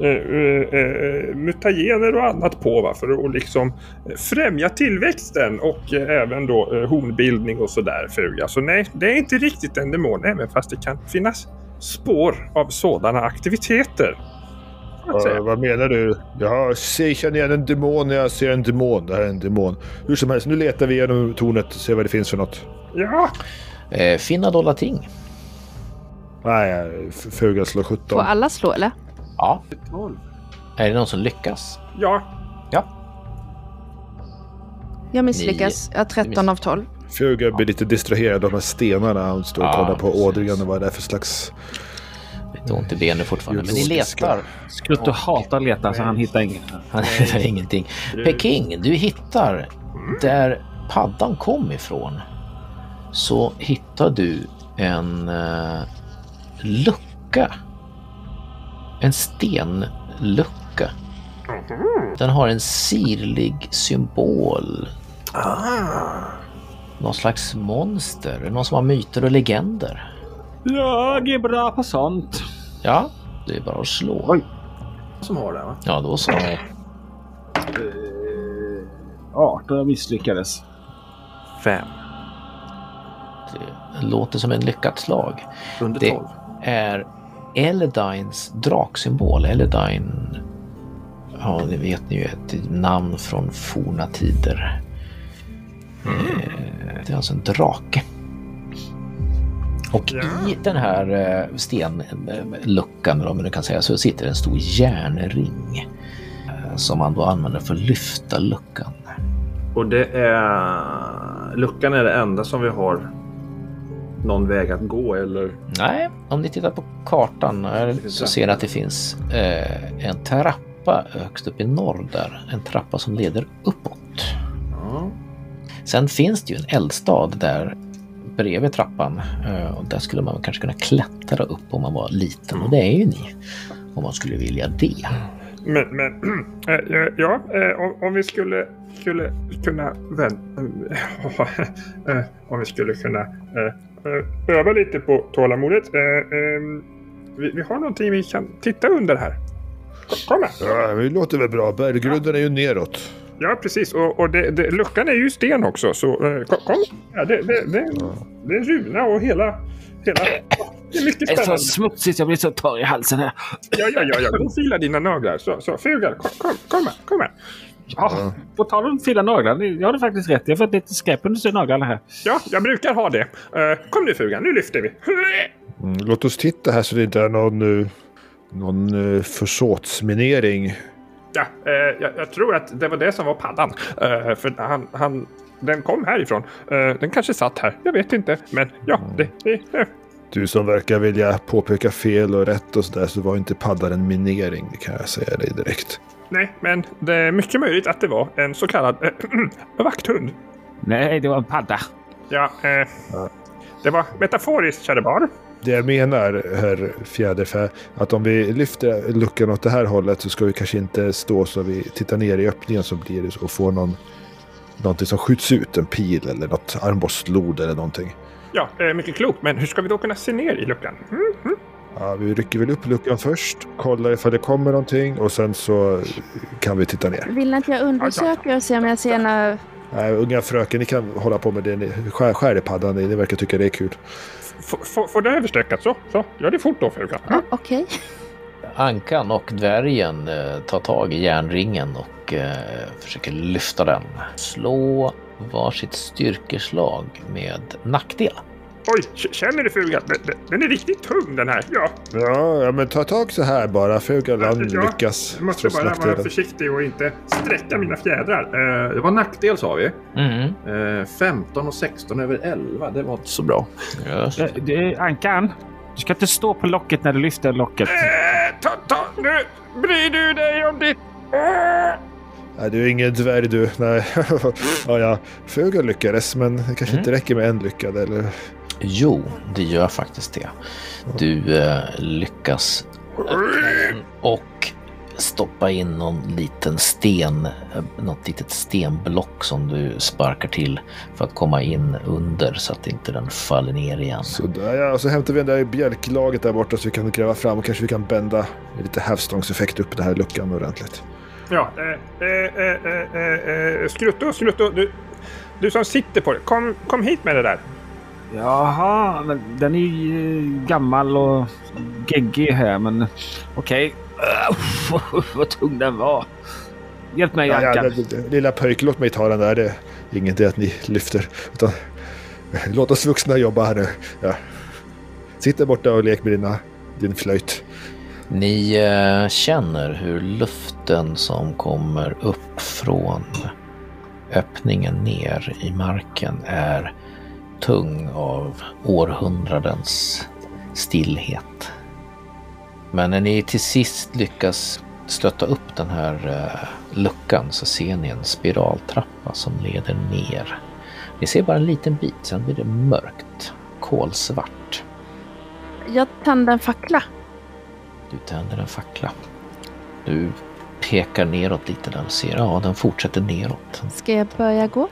eh, eh, eh, mutagener och annat på va? för att liksom främja tillväxten och eh, även då eh, hornbildning och sådär. Fruga. Så nej, det är inte riktigt en demon även fast det kan finnas spår av sådana aktiviteter. Ja, vad menar du? Jag ser, känner igen en demon när jag ser en demon. Det här är en demon. Hur som helst, nu letar vi igenom tornet och ser vad det finns för något. Ja, Eh, finna dolda ting. Nej, F- Fugel slår 17. Får alla slå eller? Ja. 12. Är det någon som lyckas? Ja, Ja. Jag misslyckas. Jag har 13 av 12. Fugel blir lite distraherad av de här stenarna. Han står och Ja, kollar på ådringen och vad det är för slags... Lite ont i benet fortfarande, men ni letar. Skrutto hatar att leta så han hittar inget. Han hittar ingenting. Peking, du hittar där paddan kom ifrån. Så hittar du en uh, lucka. En stenlucka. Den har en sirlig symbol. Någon slags monster. Någon som har myter och legender. Jag är bra på sånt. Ja, det är bara att slå. Oj. Som har det va? Ja, då så. 18 jag misslyckades. 5. Det låter som en lyckat slag. Under Det 12. är Eledines draksymbol. Eledine, ja det vet ni ju, ett namn från forna tider. Eh, Det är alltså en drake. Och i den här eh, stenluckan, vad man nu kan säga, så sitter en stor järnring. eh, Som man då använder för att lyfta luckan. Och det är... Luckan är det enda som vi har någon väg att gå eller? Nej, om ni tittar på kartan så ser ni att det finns eh, en trappa högst upp i norr där. En trappa som leder uppåt. Ja. Sen finns det ju en eldstad där bredvid trappan eh, och där skulle man kanske kunna klättra upp om man var liten och det är ju ni. Om man skulle vilja det. Men, men äh, ja, äh, om, om vi skulle, skulle kunna vän, äh, om vi skulle kunna öva lite på tålamodet. Äh, ähm, vi, vi har någonting vi kan titta under här. Kom här. Ja, det låter väl bra. Berggrunden är ju neråt. Ja, precis. Och, och det, det, luckan är ju sten också, så äh, kom. kom. Ja, det, det, det, det är runa och hela... hela det är mycket Det är så spännande. smutsigt, jag blir så torr i halsen här. Ja, ja, ja, ja. Gå och fila dina naglar. Så, så Fugar, kom, kom, kom här. Kom här. Ja, på tal om fina naglar, jag hade faktiskt rätt. Jag har fått lite skräp under naglarna här. Ja, jag brukar ha det. Eh, kom nu Fugar, nu lyfter vi. Mm, låt oss titta här så det inte är någon, eh, någon uh, försåtsminering. Ja, eh, jag, jag tror att det var det som var paddan. Eh, för han, han, den kom härifrån. Eh, den kanske satt här. Jag vet inte. Men ja, det... det eh. Du som verkar vilja påpeka fel och rätt och sådär så var inte paddan en minering, det kan jag säga dig direkt. Nej, men det är mycket möjligt att det var en så kallad eh, vakthund. Nej, det var en padda. Ja, eh, det var metaforiskt, käre barn. Det jag menar, herr Fjäderfä, att om vi lyfter luckan åt det här hållet så ska vi kanske inte stå så vi tittar ner i öppningen så blir det så och får någon någonting som skjuts ut, en pil eller något armborstlod eller någonting. Ja, eh, mycket klokt. Men hur ska vi då kunna se ner i luckan? Mm, mm. Ja, vi rycker väl upp luckan först, kollar ifall det kommer någonting och sen så kan vi titta ner. Vill ni att jag undersöker och ser om jag ser några... Nej, unga fröken, ni kan hålla på med det. Ni skär, skär i paddan, ni verkar tycka det är kul. Får det överstökat så? Så, gör det fort då Fugar. Ja, Okej. Ankan och dvärgen eh, tar tag i järnringen och eh, försöker lyfta den. Slå varsitt styrkeslag med nackdel. Oj, känner du Fugar? Den, den- den är riktigt tung den här. Ja, Ja, ja men ta tag så här bara. Fugalan Ja, lyckas. jag måste bara vara försiktig och inte sträcka mina fjädrar. Eh, Det var nackdel sa vi. Mm. Eh, 15 och 16 över 11. Det var inte så bra. Just. Det, det är Ankan. Du ska inte stå på locket när du lyfter locket. eh, ta, ta, nu bryr du dig om ditt... Nej, du är ingen dvärg du. Nej. ja, ja. Fågel lyckades, men det kanske Mm. inte räcker med en lyckad, eller? Jo, det gör faktiskt det. Du eh, lyckas och stoppa in någon liten sten, eh, något litet stenblock som du sparkar till för att komma in under så att inte den faller ner igen. Så där, ja. Så hämtar vi den där bjälklaget där borta så vi kan gräva fram och kanske vi kan bända med lite hävstångseffekt upp den här luckan ordentligt. Ja, eh, eh, eh, eh, eh, Skrutto, Skrutto, du, du som sitter på det. Kom, kom hit med det där. Jaha, men den är ju eh, gammal och geggig här, men okej. Okay. Vad tung den var. Hjälp mig, Ja, ja, det- lilla pojk, låt mig ta den där. Det är inget det att ni lyfter. Utan, låt oss vuxna jobba här nu. Ja. Sitt där borta och lek med dina, din flöjt. Ni eh, känner hur luften som kommer upp från öppningen ner i marken är tung av århundradens stillhet. Men när ni till sist lyckas stötta upp den här eh, luckan så ser ni en spiraltrappa som leder ner. Ni ser bara en liten bit, sen blir det mörkt, kolsvart. Jag tände en fackla. Du tänder en fackla. Du pekar neråt lite där och ser, ja den fortsätter neråt. Ska jag börja gå?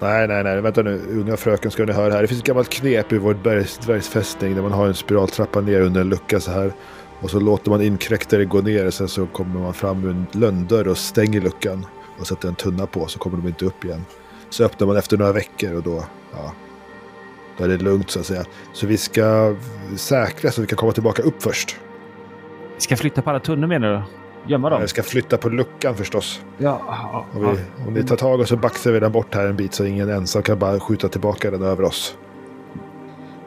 Nej, nej, nej. Vänta nu. Unga fröken ska ni höra här. Det finns ett gammalt knep i vår bergs, dvärgsfästning där man har en spiraltrappa ner under en lucka så här. Och så låter man inkräktare gå ner och sen så kommer man fram med en lönndörr och stänger luckan. Och sätter en tunna på så kommer de inte upp igen. Så öppnar man efter några veckor och då, ja, då är det lugnt så att säga. Så vi ska säkra så vi kan komma tillbaka upp först. Ska flytta på alla tunnor menar du? Gömma dem? Jag ska flytta på luckan förstås. Ja, ja, Om, vi, om ni tar tag och så baxar vi den bort här en bit så ingen ensam kan bara skjuta tillbaka den över oss.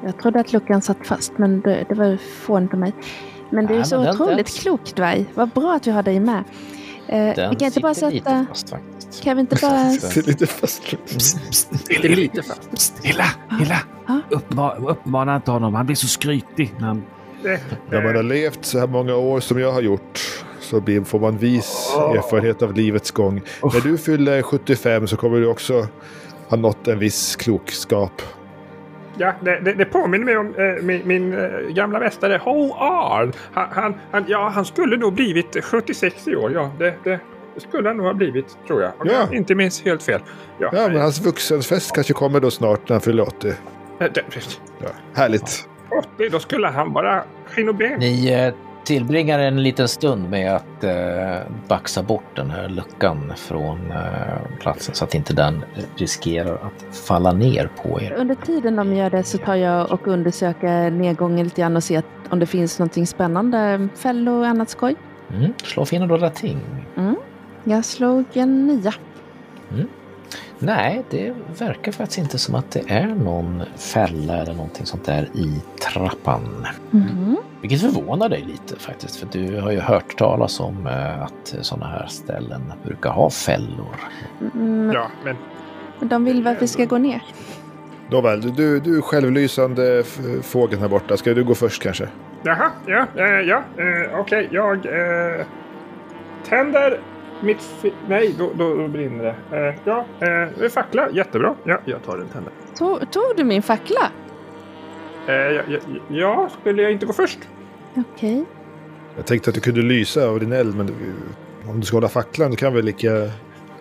Jag trodde att luckan satt fast, men det, det var fånigt av mig. Men du är Nej, så otroligt den- klok, dvärg. Vad bra att vi har dig med. Eh, vi kan inte bara sitter lite sätta... fast faktiskt. Kan vi inte bara... Det är lite fast. Det är lite fast. Psst, Hilla! Hilla! Ja. Uppma- uppmana inte honom. Han blir så skrytig. när Han... När man har levt så här många år som jag har gjort så blir, får man vis erfarenhet av livets gång. När du fyller 75 så kommer du också ha nått en viss klokskap. Ja, det, det, det påminner mig om eh, min, min eh, gamla mästare Ho. Han, han, han, ja, han skulle nog blivit 76 i år. Ja, det, det skulle han nog ha blivit, tror jag. Om Ja. jag inte minns helt fel. Ja, Ja, men hans vuxenfest kanske kommer då snart när han fyller 80. eh, det, Ja, härligt. 80, då skulle han vara ben. Ni eh, tillbringar en liten stund med att eh, baxa bort den här luckan från eh, platsen så att inte den riskerar att falla ner på er. Under tiden de gör det så tar jag och undersöker nedgången lite grann och ser om det finns någonting spännande. Fällor och annat skoj. Mm. Slå fina dolda ting. Jag slog en nia. Nej, det verkar faktiskt inte som att det är någon fälla eller någonting sånt där i trappan. Mhm. Vilket förvånar dig lite faktiskt, för du har ju hört talas om eh, att sådana här ställen brukar ha fällor. Mm, Ja, men De vill väl att vi ska gå ner? Nåväl, du, du självlysande fågeln här borta. Ska du gå först kanske? jaha, ja, eh, ja, eh, okej, jag eh, tänder mitt... Nej, då, då, då brinner det. Eh, ja, eh, fackla, jättebra. Ja, jag tar en tänder. Tog, tog du min fackla? Eh, ja, ja, ja, skulle jag inte gå först? Okej. Jag tänkte att du kunde lysa av din eld, men du, om du ska hålla facklan du kan väl lika...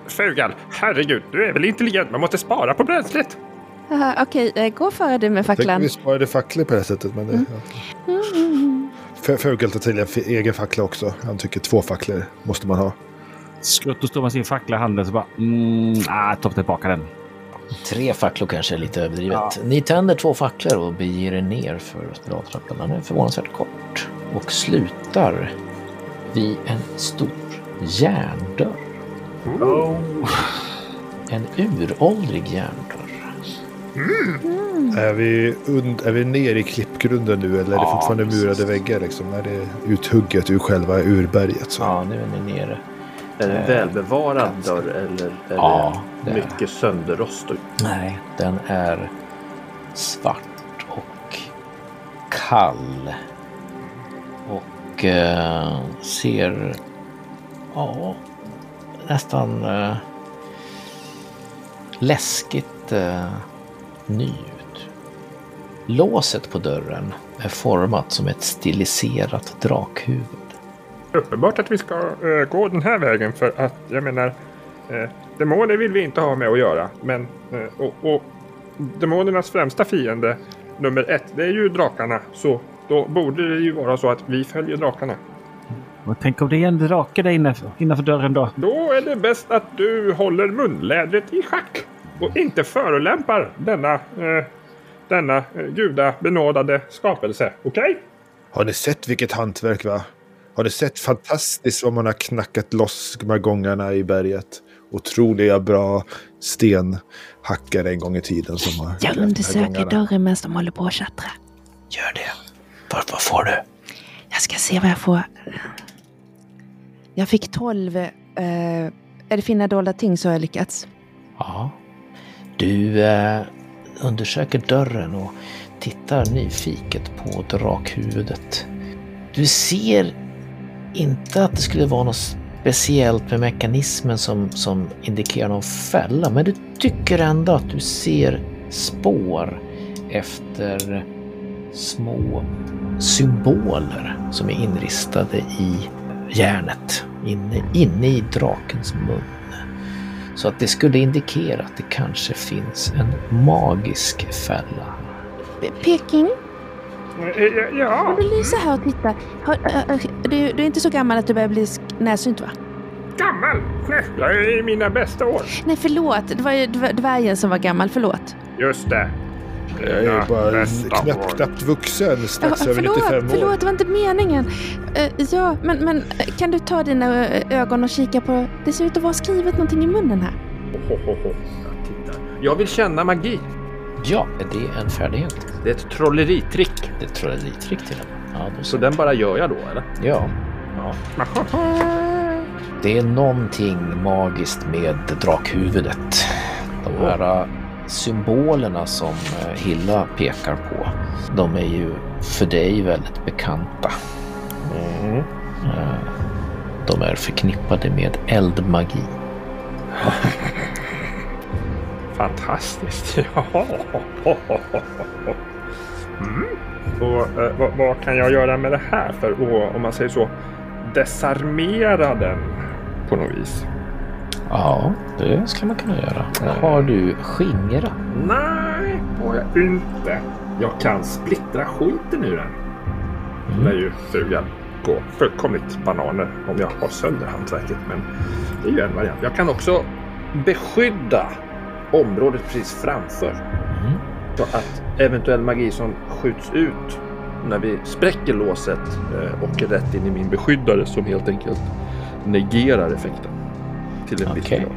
Fugal, herregud, du är väl intelligent? Man måste spara på bränslet. Okej, eh, gå före du med Tänk om facklan. vi sparade facklor på det här sättet. Men det, ja. Mm. F- Fågel tar till en f- egen fackla också. Han tycker två facklor måste man ha. Skrutto står med sin fackla i handen så bara... Mm, ah, ta tillbaka den. Tre facklor kanske är lite överdrivet. Ni tänder två facklor och beger er ner för spiraltrappan. Den är förvånansvärt kort och slutar vid en stor järndörr. En uråldrig järndörr. Är, vi und- är vi nere i klippgrunden nu eller är det Ja, fortfarande precis. murade väggar? Liksom, är det uthugget ur själva urberget? Så. Ja, nu är ni nere. Är det en välbevarad dörr eller är Ja, det är mycket sönderrost? och- Nej, den är svart och kall. Och eh, ser... Ja, nästan eh, läskigt eh, ny ut. Låset på dörren är format som ett stiliserat drakhuvud. Uppenbart att vi ska eh, gå den här vägen för att jag menar eh, demoner vill vi inte ha med att göra. Men eh, och, och demonernas främsta fiende nummer ett det är ju drakarna. Så då borde det ju vara så att vi följer drakarna. Och tänk om det är en drake där inne, innanför dörren då? Då är det bäst att du håller munlädret i schack och inte förolämpar denna, eh, denna eh, gudabenådade skapelse. Okej? Har ni sett vilket hantverk va? Har ni sett fantastiskt vad man har knackat loss de här gångarna i berget? Otroliga bra stenhackare en gång i tiden som har... Jag undersöker dörren medan de håller på att tjattra. Gör det. Vad, vad får du? Jag ska se vad jag får. Jag fick 12. Eh, är det finna dolda ting så har jag lyckats. Ja. Du eh, undersöker dörren och tittar nyfiket på drakhuvudet. Du ser inte att det skulle vara något speciellt med mekanismen som, som indikerar någon fälla, men du tycker ändå att du ser spår efter små symboler som är inristade i järnet inne, inne i drakens mun. Så att det skulle indikera att det kanske finns en magisk fälla. Peking, Ja. om du lyser här och äh, äh, du, du är inte så gammal att du börjar bli närsynt va? Gammal! Nej, jag är i mina bästa år. Nej förlåt, det var ju dv- dvärgen som var gammal, förlåt. Just det. Jag är bara Bästa knappt, knappt vuxen, strax Ja, över 95 förlåt, år. förlåt, det var inte meningen. Eh, ja, men, men eh, kan du ta dina eh, ögon och kika på... Det ser ut att vara skrivet någonting i munnen här. Tittar. Jag vill känna magi. Ja, är det en färdighet? Det är ett trolleritrick. Det är ett trolleritrick till och med. Ja, då Så den bara gör jag då, eller? Ja. Det är någonting magiskt med drakhuvudet. De här äh, symbolerna som äh, Hilla pekar på, de är ju för dig väldigt bekanta. Mm. Äh, De är förknippade med eldmagi. Fantastiskt. Ja. Mm. Och, eh, vad, vad kan jag göra med det här för att, om man säger så, desarmera den på något vis? Ja, det ska man kunna göra. Har du skingra? Nej, har jag inte. Jag kan splittra skiten ur den. Mm. Det är ju frugan gå fullkomligt bananer om jag har sönder hantverket. Men det är ju en variant. Jag kan också beskydda området precis framför. Mm. Så att eventuell magi som skjuts ut när vi spräcker låset eh, åker rätt in i min beskyddare som helt enkelt negerar effekten. Till en viss Okej. grad.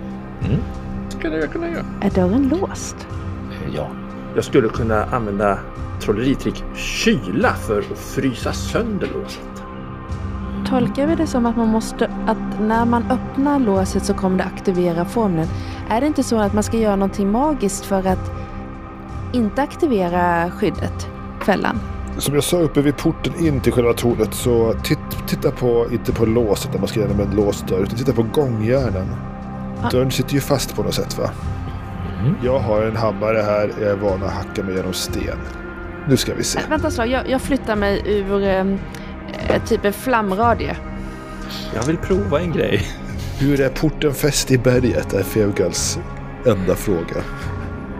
Mm. Skulle jag kunna göra. Är dörren låst? Ja. Jag skulle kunna använda trolleritrick kyla för att frysa sönder låset. Tolkar vi det som att man måste, att när man öppnar låset så kommer det aktivera formeln? Är det inte så att man ska göra någonting magiskt för att inte aktivera skyddet, fällan? Som jag sa uppe vid porten in till själva tornet så titt, titta på, inte på låset när man ska igenom en låst dörr, utan titta på gångjärnen. Ah. Dörren sitter ju fast på något sätt va? Mm. Jag har en hammare här, jag är van att hacka mig genom sten. Nu ska vi se. Äh, vänta så, jag, jag flyttar mig ur eh, typ en flamradie. Jag vill prova en grej. Hur är porten fäst i berget? är Feugals enda fråga.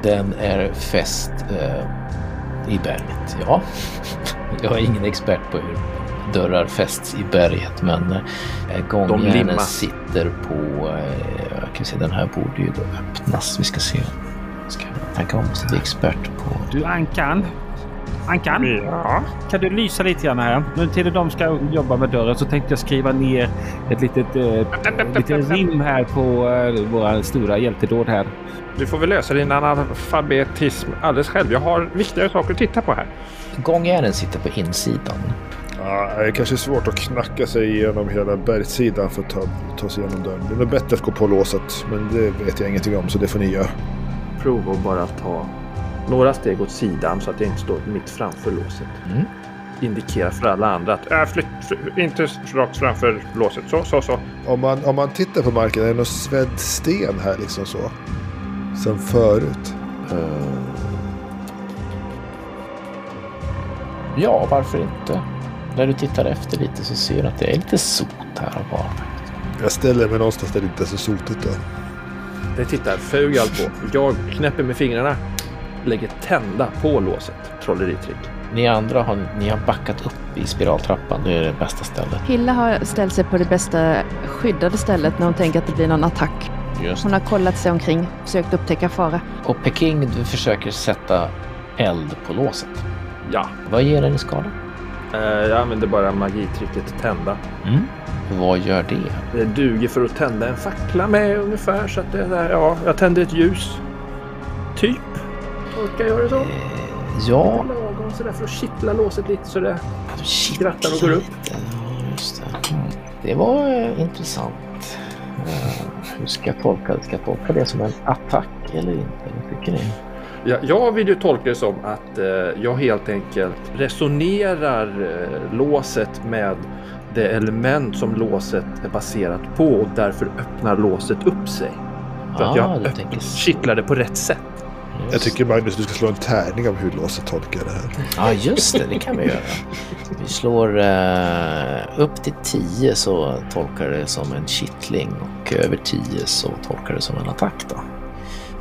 Den är fäst eh, i berget, ja. Jag är ingen expert på hur dörrar fästs i berget men eh, gångjärnen sitter på, eh, jag kan se den här borde ju då öppnas. Vi ska se. Ska jag tänka om, måste bli expert på. Du Ankan. Ankan, Ja. kan du lysa lite grann här? Nu till de ska jobba med dörren så tänkte jag skriva ner ett litet, eh, litet rim här på eh, våra stora hjältedåd här. Du får väl lösa din analfabetism alldeles själv. Jag har viktigare saker att titta på här. Gångjärnen sitter på insidan. Ja, det är kanske svårt att knacka sig igenom hela bergssidan för att ta, ta sig igenom dörren. Det är nog bättre att gå på låset, men det vet jag ingenting om så det får ni göra. Prova att bara ta några steg åt sidan så att jag inte står mitt framför låset. Mm. indikerar för alla andra att äh, flytt, flytt, inte rakt framför låset. Så, så, så. Om man, om man tittar på marken, är det någon svedd sten här liksom så? Som förut? Ja, varför inte? När du tittar efter lite så ser du att det är lite sot här och var. Jag ställer mig någonstans där det inte är så sotigt då. Det tittar Fugal på. Jag knäpper med fingrarna. Lägger tända på låset. Trolleritrick. Ni andra har, ni har backat upp i spiraltrappan. Det är det bästa stället. Hilla har ställt sig på det bästa skyddade stället när hon tänker att det blir någon attack. Just. Hon har kollat sig omkring, försökt upptäcka fara. Och Peking, du försöker sätta eld på låset. Ja. Vad ger den i skala? Eh, jag använder bara magitricket tända. Mm. Vad gör det? Det duger för att tända en fackla med ungefär. Så att det är där, ja, jag tänder ett ljus. Typ. Orkar jag göra det så? Ja, Lagom sådär för att kittla låset lite så det skrattar och går upp. Ja, just det. Det var eh, intressant. Eh, hur ska jag tolka det? Ska jag tolka det som en attack eller inte? Vad tycker ni? Ja, jag vill ju tolka det som att eh, jag helt enkelt resonerar eh, låset med det element som låset är baserat på och därför öppnar låset upp sig. För att Ah, jag tänker så. kittlar det på rätt sätt. Jag tycker Magnus du ska slå en tärning om hur låset tolkar det här. Ja, just det. Det kan vi göra. Vi slår eh, upp till 10 så tolkar det som en kittling och över 10 så tolkar det som en attack då.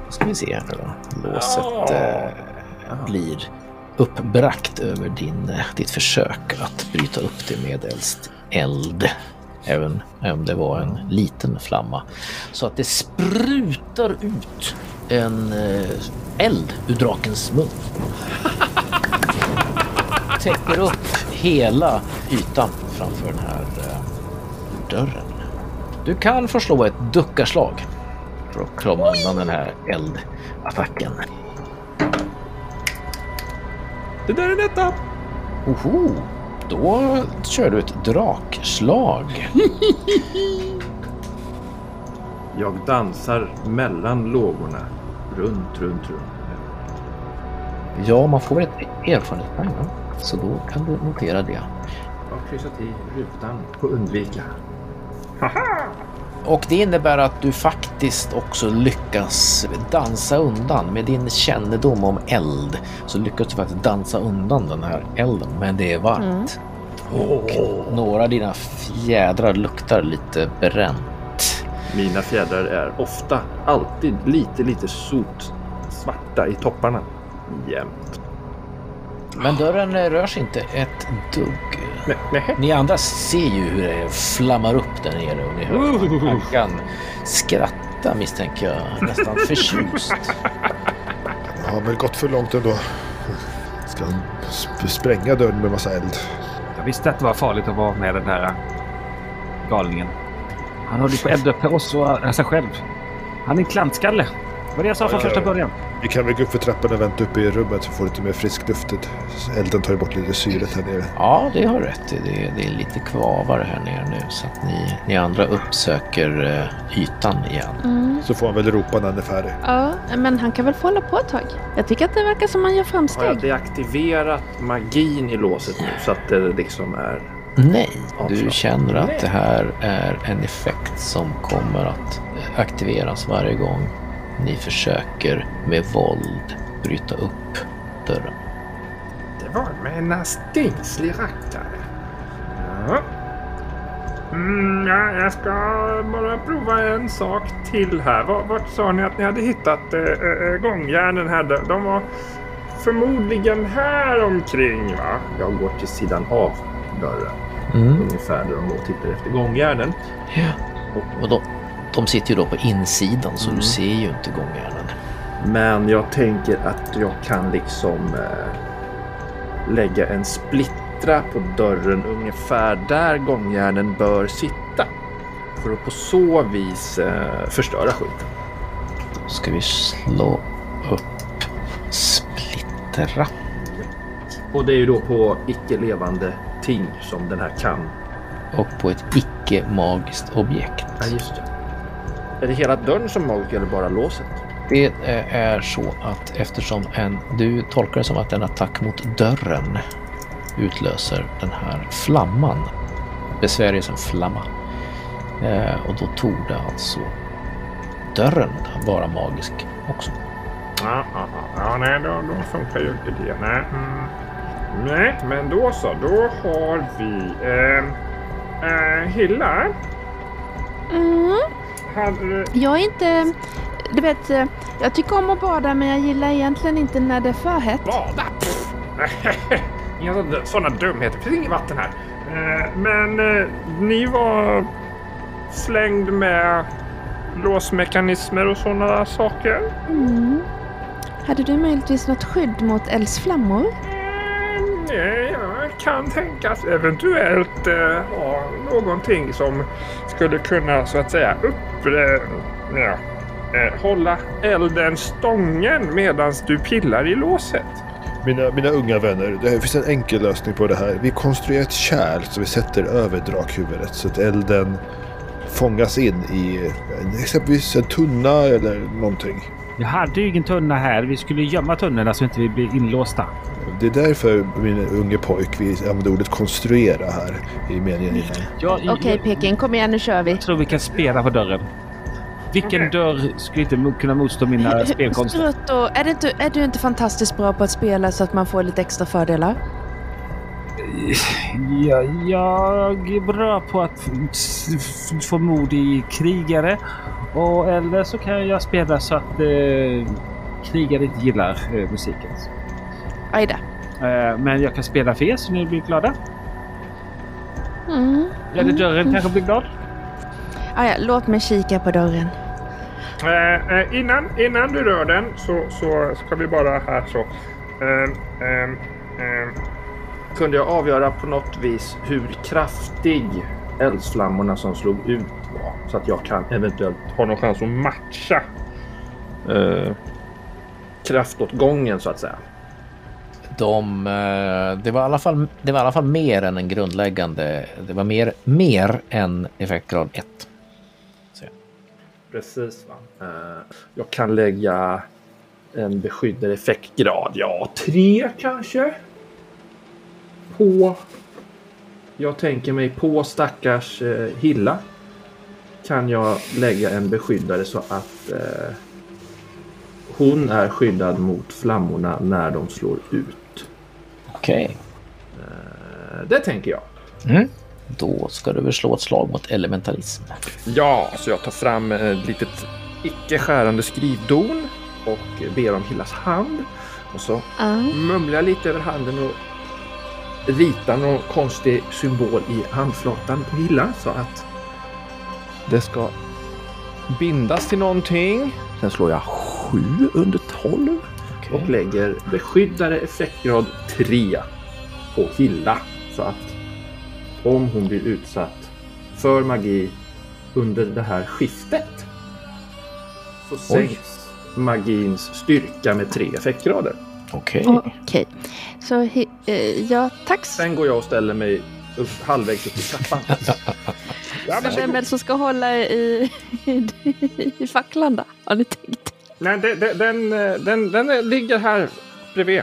Då ska vi se här nu då. Låset eh, blir uppbragt över din, eh, ditt försök att bryta upp det medelst eld. Även om det var en liten flamma. Så att det sprutar ut en eh, eld ur drakens mun täcker upp hela ytan framför den här eh, dörren. Du kan få slå ett duckarslag för att komma undan den här eldattacken. Det där är en etta! Oho, då kör du ett drakslag. Jag dansar mellan lågorna. Runt, runt, runt. Ja, man får ett erfarenhetspoäng va? Så då kan du notera det. Jag har kryssat i rutan på undvika. Och det innebär att du faktiskt också lyckas dansa undan med din kännedom om eld. Så lyckas du faktiskt dansa undan den här elden, men det är varmt. Och några av dina fjädrar luktar lite bränt. Mina fjädrar är ofta, alltid lite, lite sot svarta i topparna. Jämt. Men dörren eh, rör sig inte ett dugg. Nej, nej. Ni andra ser ju hur det flammar upp där nere och ni hör Aggan skratta misstänker jag, nästan förtjust. Det har väl gått för långt ändå. Ska han sp- spränga dörren med massa eld? Jag visste att det var farligt att vara med den här galningen. Han håller på att elda på oss och sig själv. Han är en klantskalle. Det var det jag sa från första början. Vi kan väl gå upp för trappan och vänta uppe i rummet för att få lite mer frisk luft. Elden tar ju bort lite syret här nere. Ja, det har rätt i. Det är, det är lite kvavar här nere nu så att ni, ni andra uppsöker eh, ytan igen. Så får han väl ropa när han är färdig. Ja, men han kan väl få hålla på ett tag. Jag tycker att det verkar som han gör Har jag framsteg. deaktiverat magin i låset nu så att det liksom är... Nej, du känner att det här är en effekt som kommer att aktiveras varje gång ni försöker med våld bryta upp dörren. Det var med en stingslig rackare. Ja. Mm, ja, jag ska bara prova en sak till här. Vart, vart sa ni att ni hade hittat äh, äh, gångjärnen här? De- De var förmodligen här omkring va? Jag går till sidan av dörren. Mm. Ungefär där de då tittar efter gångjärnen. Ja. Och de, de sitter ju då på insidan så Mm. du ser ju inte gångjärnen. Men jag tänker att jag kan liksom eh, lägga en splittra på dörren ungefär där gångjärnen bör sitta. För att på så vis eh, förstöra skiten. Då ska vi slå upp splittra. Och det är ju då på icke-levande ting som den här kan. Och på ett icke-magiskt objekt. Ja, just det. Är det hela dörren som magisk eller bara låset? Det är så att eftersom en, du tolkar det som att en attack mot dörren utlöser den här flamman. Besvärjelsen flamma. Eh, och då tog det alltså dörren vara magisk också. Ja, ja, ja. ja nej, då, då funkar ju inte det. Nej. Mm. Nej, men då så. Då har vi... Eh, eh, Hilla. Mm. Hade du... Jag är inte... Du vet, eh, jag tycker om att bada men jag gillar egentligen inte när det är för hett. Bada? Inga sådana dumheter. Det finns inget vatten här. Eh, men eh, ni var slängd med låsmekanismer och sådana saker? Mm. Hade du möjligtvis något skydd mot eldsflammor? Jag kan tänkas eventuellt eh, ha någonting som skulle kunna så att säga upp... Eh, ja, eh, hålla elden stången medan du pillar i låset. Mina, mina unga vänner, det finns en enkel lösning på det här. Vi konstruerar ett kärl som vi sätter över drakhuvudet så att elden fångas in i en- exempelvis en tunna eller någonting. Jag hade ju ingen tunna här. Vi skulle gömma tunnorna så inte vi blir inlåsta. Det är därför, min unge pojk, vi använder ordet konstruera här i meningen innan. Okej jag, Peking, kom igen nu kör vi. jag tror vi kan spela på dörren. Vilken dörr skulle inte kunna motstå mina spelkonster? Strutto, är, det inte, är du inte fantastiskt bra på att spela så att man får lite extra fördelar? Ja, jag är bra på att få mod i krigare. Och eller så kan jag spela så att eh, krigare inte gillar eh, musiken. Aj. Eh, men jag kan spela för er så ni blir glada. Mm. Eller dörren kanske blir glad. Ah, ja, låt mig kika på dörren. Eh, eh, innan, innan du rör den så, så ska vi bara här så. Eh, eh, eh, kunde jag avgöra på något vis hur kraftig eldsflammorna som slog ut? Så att jag kan eventuellt ha någon chans att matcha eh, kraftåtgången så att säga. De, eh, det, var i alla fall, det var i alla fall mer än en grundläggande. Det var mer, mer än effektgrad 1. Precis. Va? Eh, jag kan lägga en beskyddad effektgrad. Ja, tre kanske. På... Jag tänker mig på stackars eh, Hilla. Kan jag lägga en beskyddare så att eh, hon är skyddad mot flammorna när de slår ut. Okej. Eh, det tänker jag. Mm. Då ska du väl slå ett slag mot elementalism. Ja, så jag tar fram ett litet icke skärande skrivdon och ber om Hillas hand. Och så Ja. mumlar jag lite över handen och ritar någon konstig symbol i handflatan på Hilla så att det ska bindas till någonting. Sen slår jag 7 under 12 Okej. och lägger beskyddare effektgrad 3 på Hilla. Så att om hon blir utsatt för magi under det här skiftet så sänks magins styrka med 3 effektgrader. Okej. Okej. Så hi- eh, ja, tack. Sen går jag och ställer mig upp, halvvägs upp i trappan. ja, Men vem är det som ska hålla i, i, i facklan då? Har ni tänkt? Nej, det- det- den, eh, den, den, den ligger här bredvid.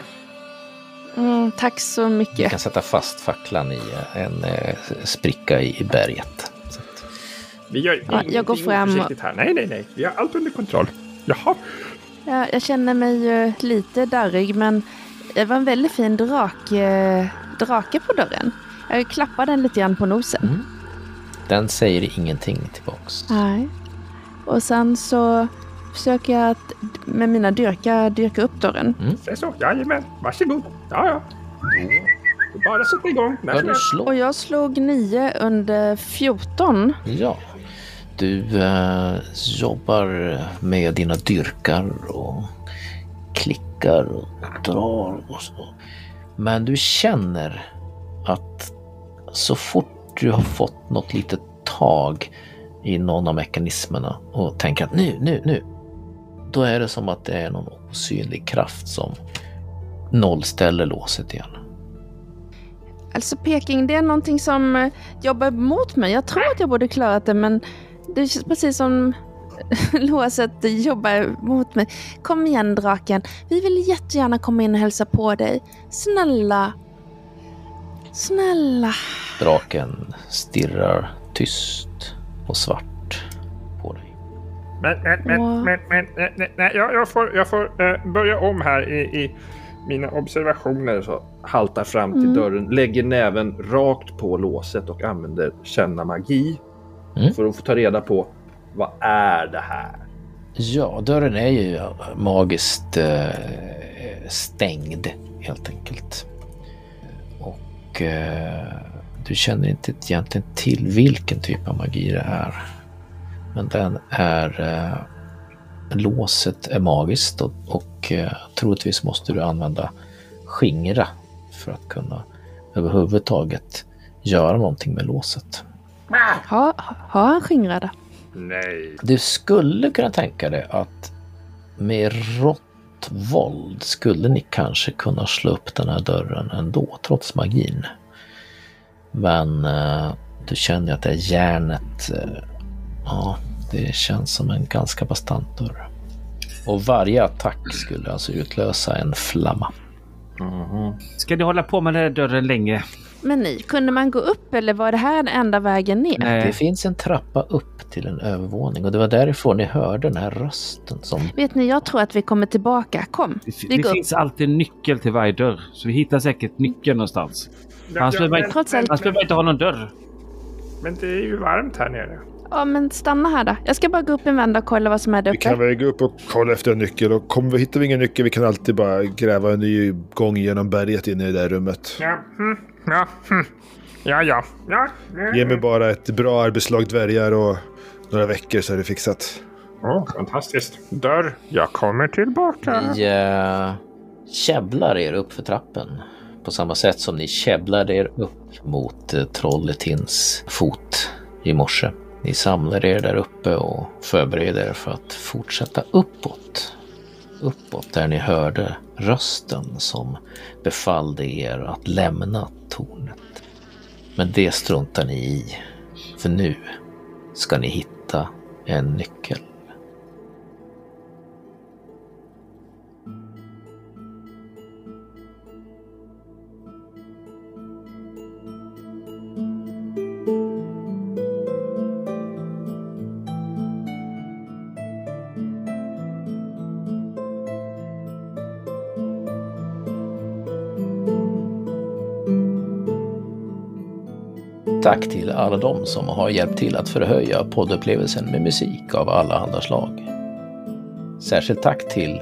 Mm, tack så Du mycket. kan sätta fast facklan i en eh, spricka i berget. Vi gör Ja, jag går fram och- här. Nej, nej, nej. Vi har allt under kontroll. Jaha. Ja, jag känner mig ju lite darrig men det var en väldigt fin drak, eh, drake på dörren. Jag klappar den lite grann på nosen. Den säger ingenting tillbaks. Nej. Och sen så försöker jag att med mina dyrka dyrka upp dörren. Det är så. Jajamän. Varsågod. Ja, ja. Bara sätta igång. När du slå? Och jag slog 9 under 14. Ja. Du eh, jobbar med dina dyrkar och klickar och drar och så. Men du känner att så fort du har fått något litet tag i någon av mekanismerna och tänker att nu, nu, nu. Då är det som att det är någon osynlig kraft som nollställer låset igen. Alltså Peking, det är någonting som eh, jobbar mot mig. Jag tror att jag borde klarat det men det känns precis som låset jobbar mot mig. Kom igen draken, vi vill jättegärna komma in och hälsa på dig. Snälla. Snälla. Draken stirrar tyst och svart på dig. Men, men, men, men, men, nej, nej, nej, jag, jag får, jag får eh, börja om här i, i mina observationer. Så haltar fram till dörren, lägger näven rakt på låset och använder känna magi. Mm. För att få ta reda på vad är det här? Ja, dörren är ju magiskt eh, stängd helt enkelt. Och eh, du känner inte egentligen till vilken typ av magi det är. Men den är... Eh, låset är magiskt och, och eh, troligtvis måste du använda skingra för att kunna överhuvudtaget göra någonting med låset. Ha, har han skingrade? Nej. Du skulle kunna tänka dig att med rått våld skulle ni kanske kunna slå upp den här dörren ändå, trots magin. Men eh, du känner att det är järnet. Eh, ja, det känns som en ganska bastant dörr. Och varje attack skulle alltså utlösa en flamma. Mhm. Ska ni hålla på med den här dörren länge? Men ni, kunde man gå upp eller var det här den enda vägen ner? Det Nej. finns en trappa upp till en övervåning och det var därifrån ni hörde den här rösten som Vet ni, jag tror att vi kommer tillbaka. Kom, Det, vi det går upp. finns alltid en nyckel till varje dörr. Så vi hittar säkert nyckeln någonstans. Annars behöver man inte- Trots allt. annars behöver man inte ha någon dörr. Men det är ju varmt här nere. Ja, men stanna här då. Jag ska bara gå upp en vända och kolla vad som är där Vi kan uppe. väl gå upp och kolla efter en nyckel. Och kommer vi, hittar vi ingen nyckel vi kan alltid bara gräva en ny gång genom berget in i det där rummet. Ja, hm, ja, hm. ja, ja. ja. Ge mig bara ett bra arbetslag dvärgar och några veckor så är det fixat. Åh, fantastiskt. Dörr, jag kommer tillbaka. Ni eh, käbblar er upp för trappen. På samma sätt som ni käbblade er upp mot eh, Trolletins fot i morse. Ni samlar er där uppe och förbereder er för att fortsätta uppåt. Uppåt där ni hörde rösten som befallde er att lämna tornet. Men det struntar ni i. För nu ska ni hitta en nyckel. Tack till alla de som har hjälpt till att förhöja poddupplevelsen med musik av alla slag. Särskilt tack till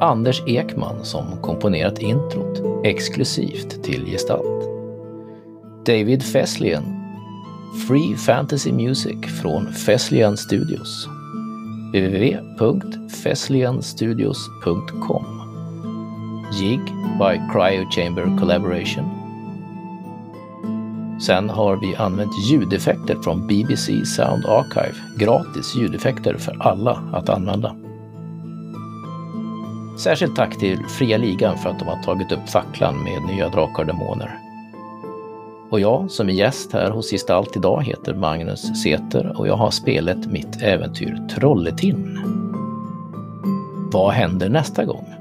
Anders Ekman som komponerat introt exklusivt till Gestalt. David Fesslien, Free Fantasy Music från Fesslien Studios www.feslianstudios.com Jig by Cryo Chamber Collaboration Sen har vi använt ljudeffekter från BBC Sound Archive. Gratis ljudeffekter för alla att använda. Särskilt tack till Fria Ligan för att de har tagit upp facklan med nya Drakar och Demoner. Och jag som är gäst här hos Gestalt idag heter Magnus Seter och jag har spelat mitt äventyr Trolletin. Vad händer nästa gång?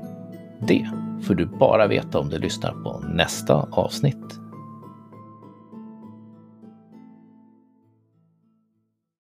Det får du bara veta om du lyssnar på nästa avsnitt.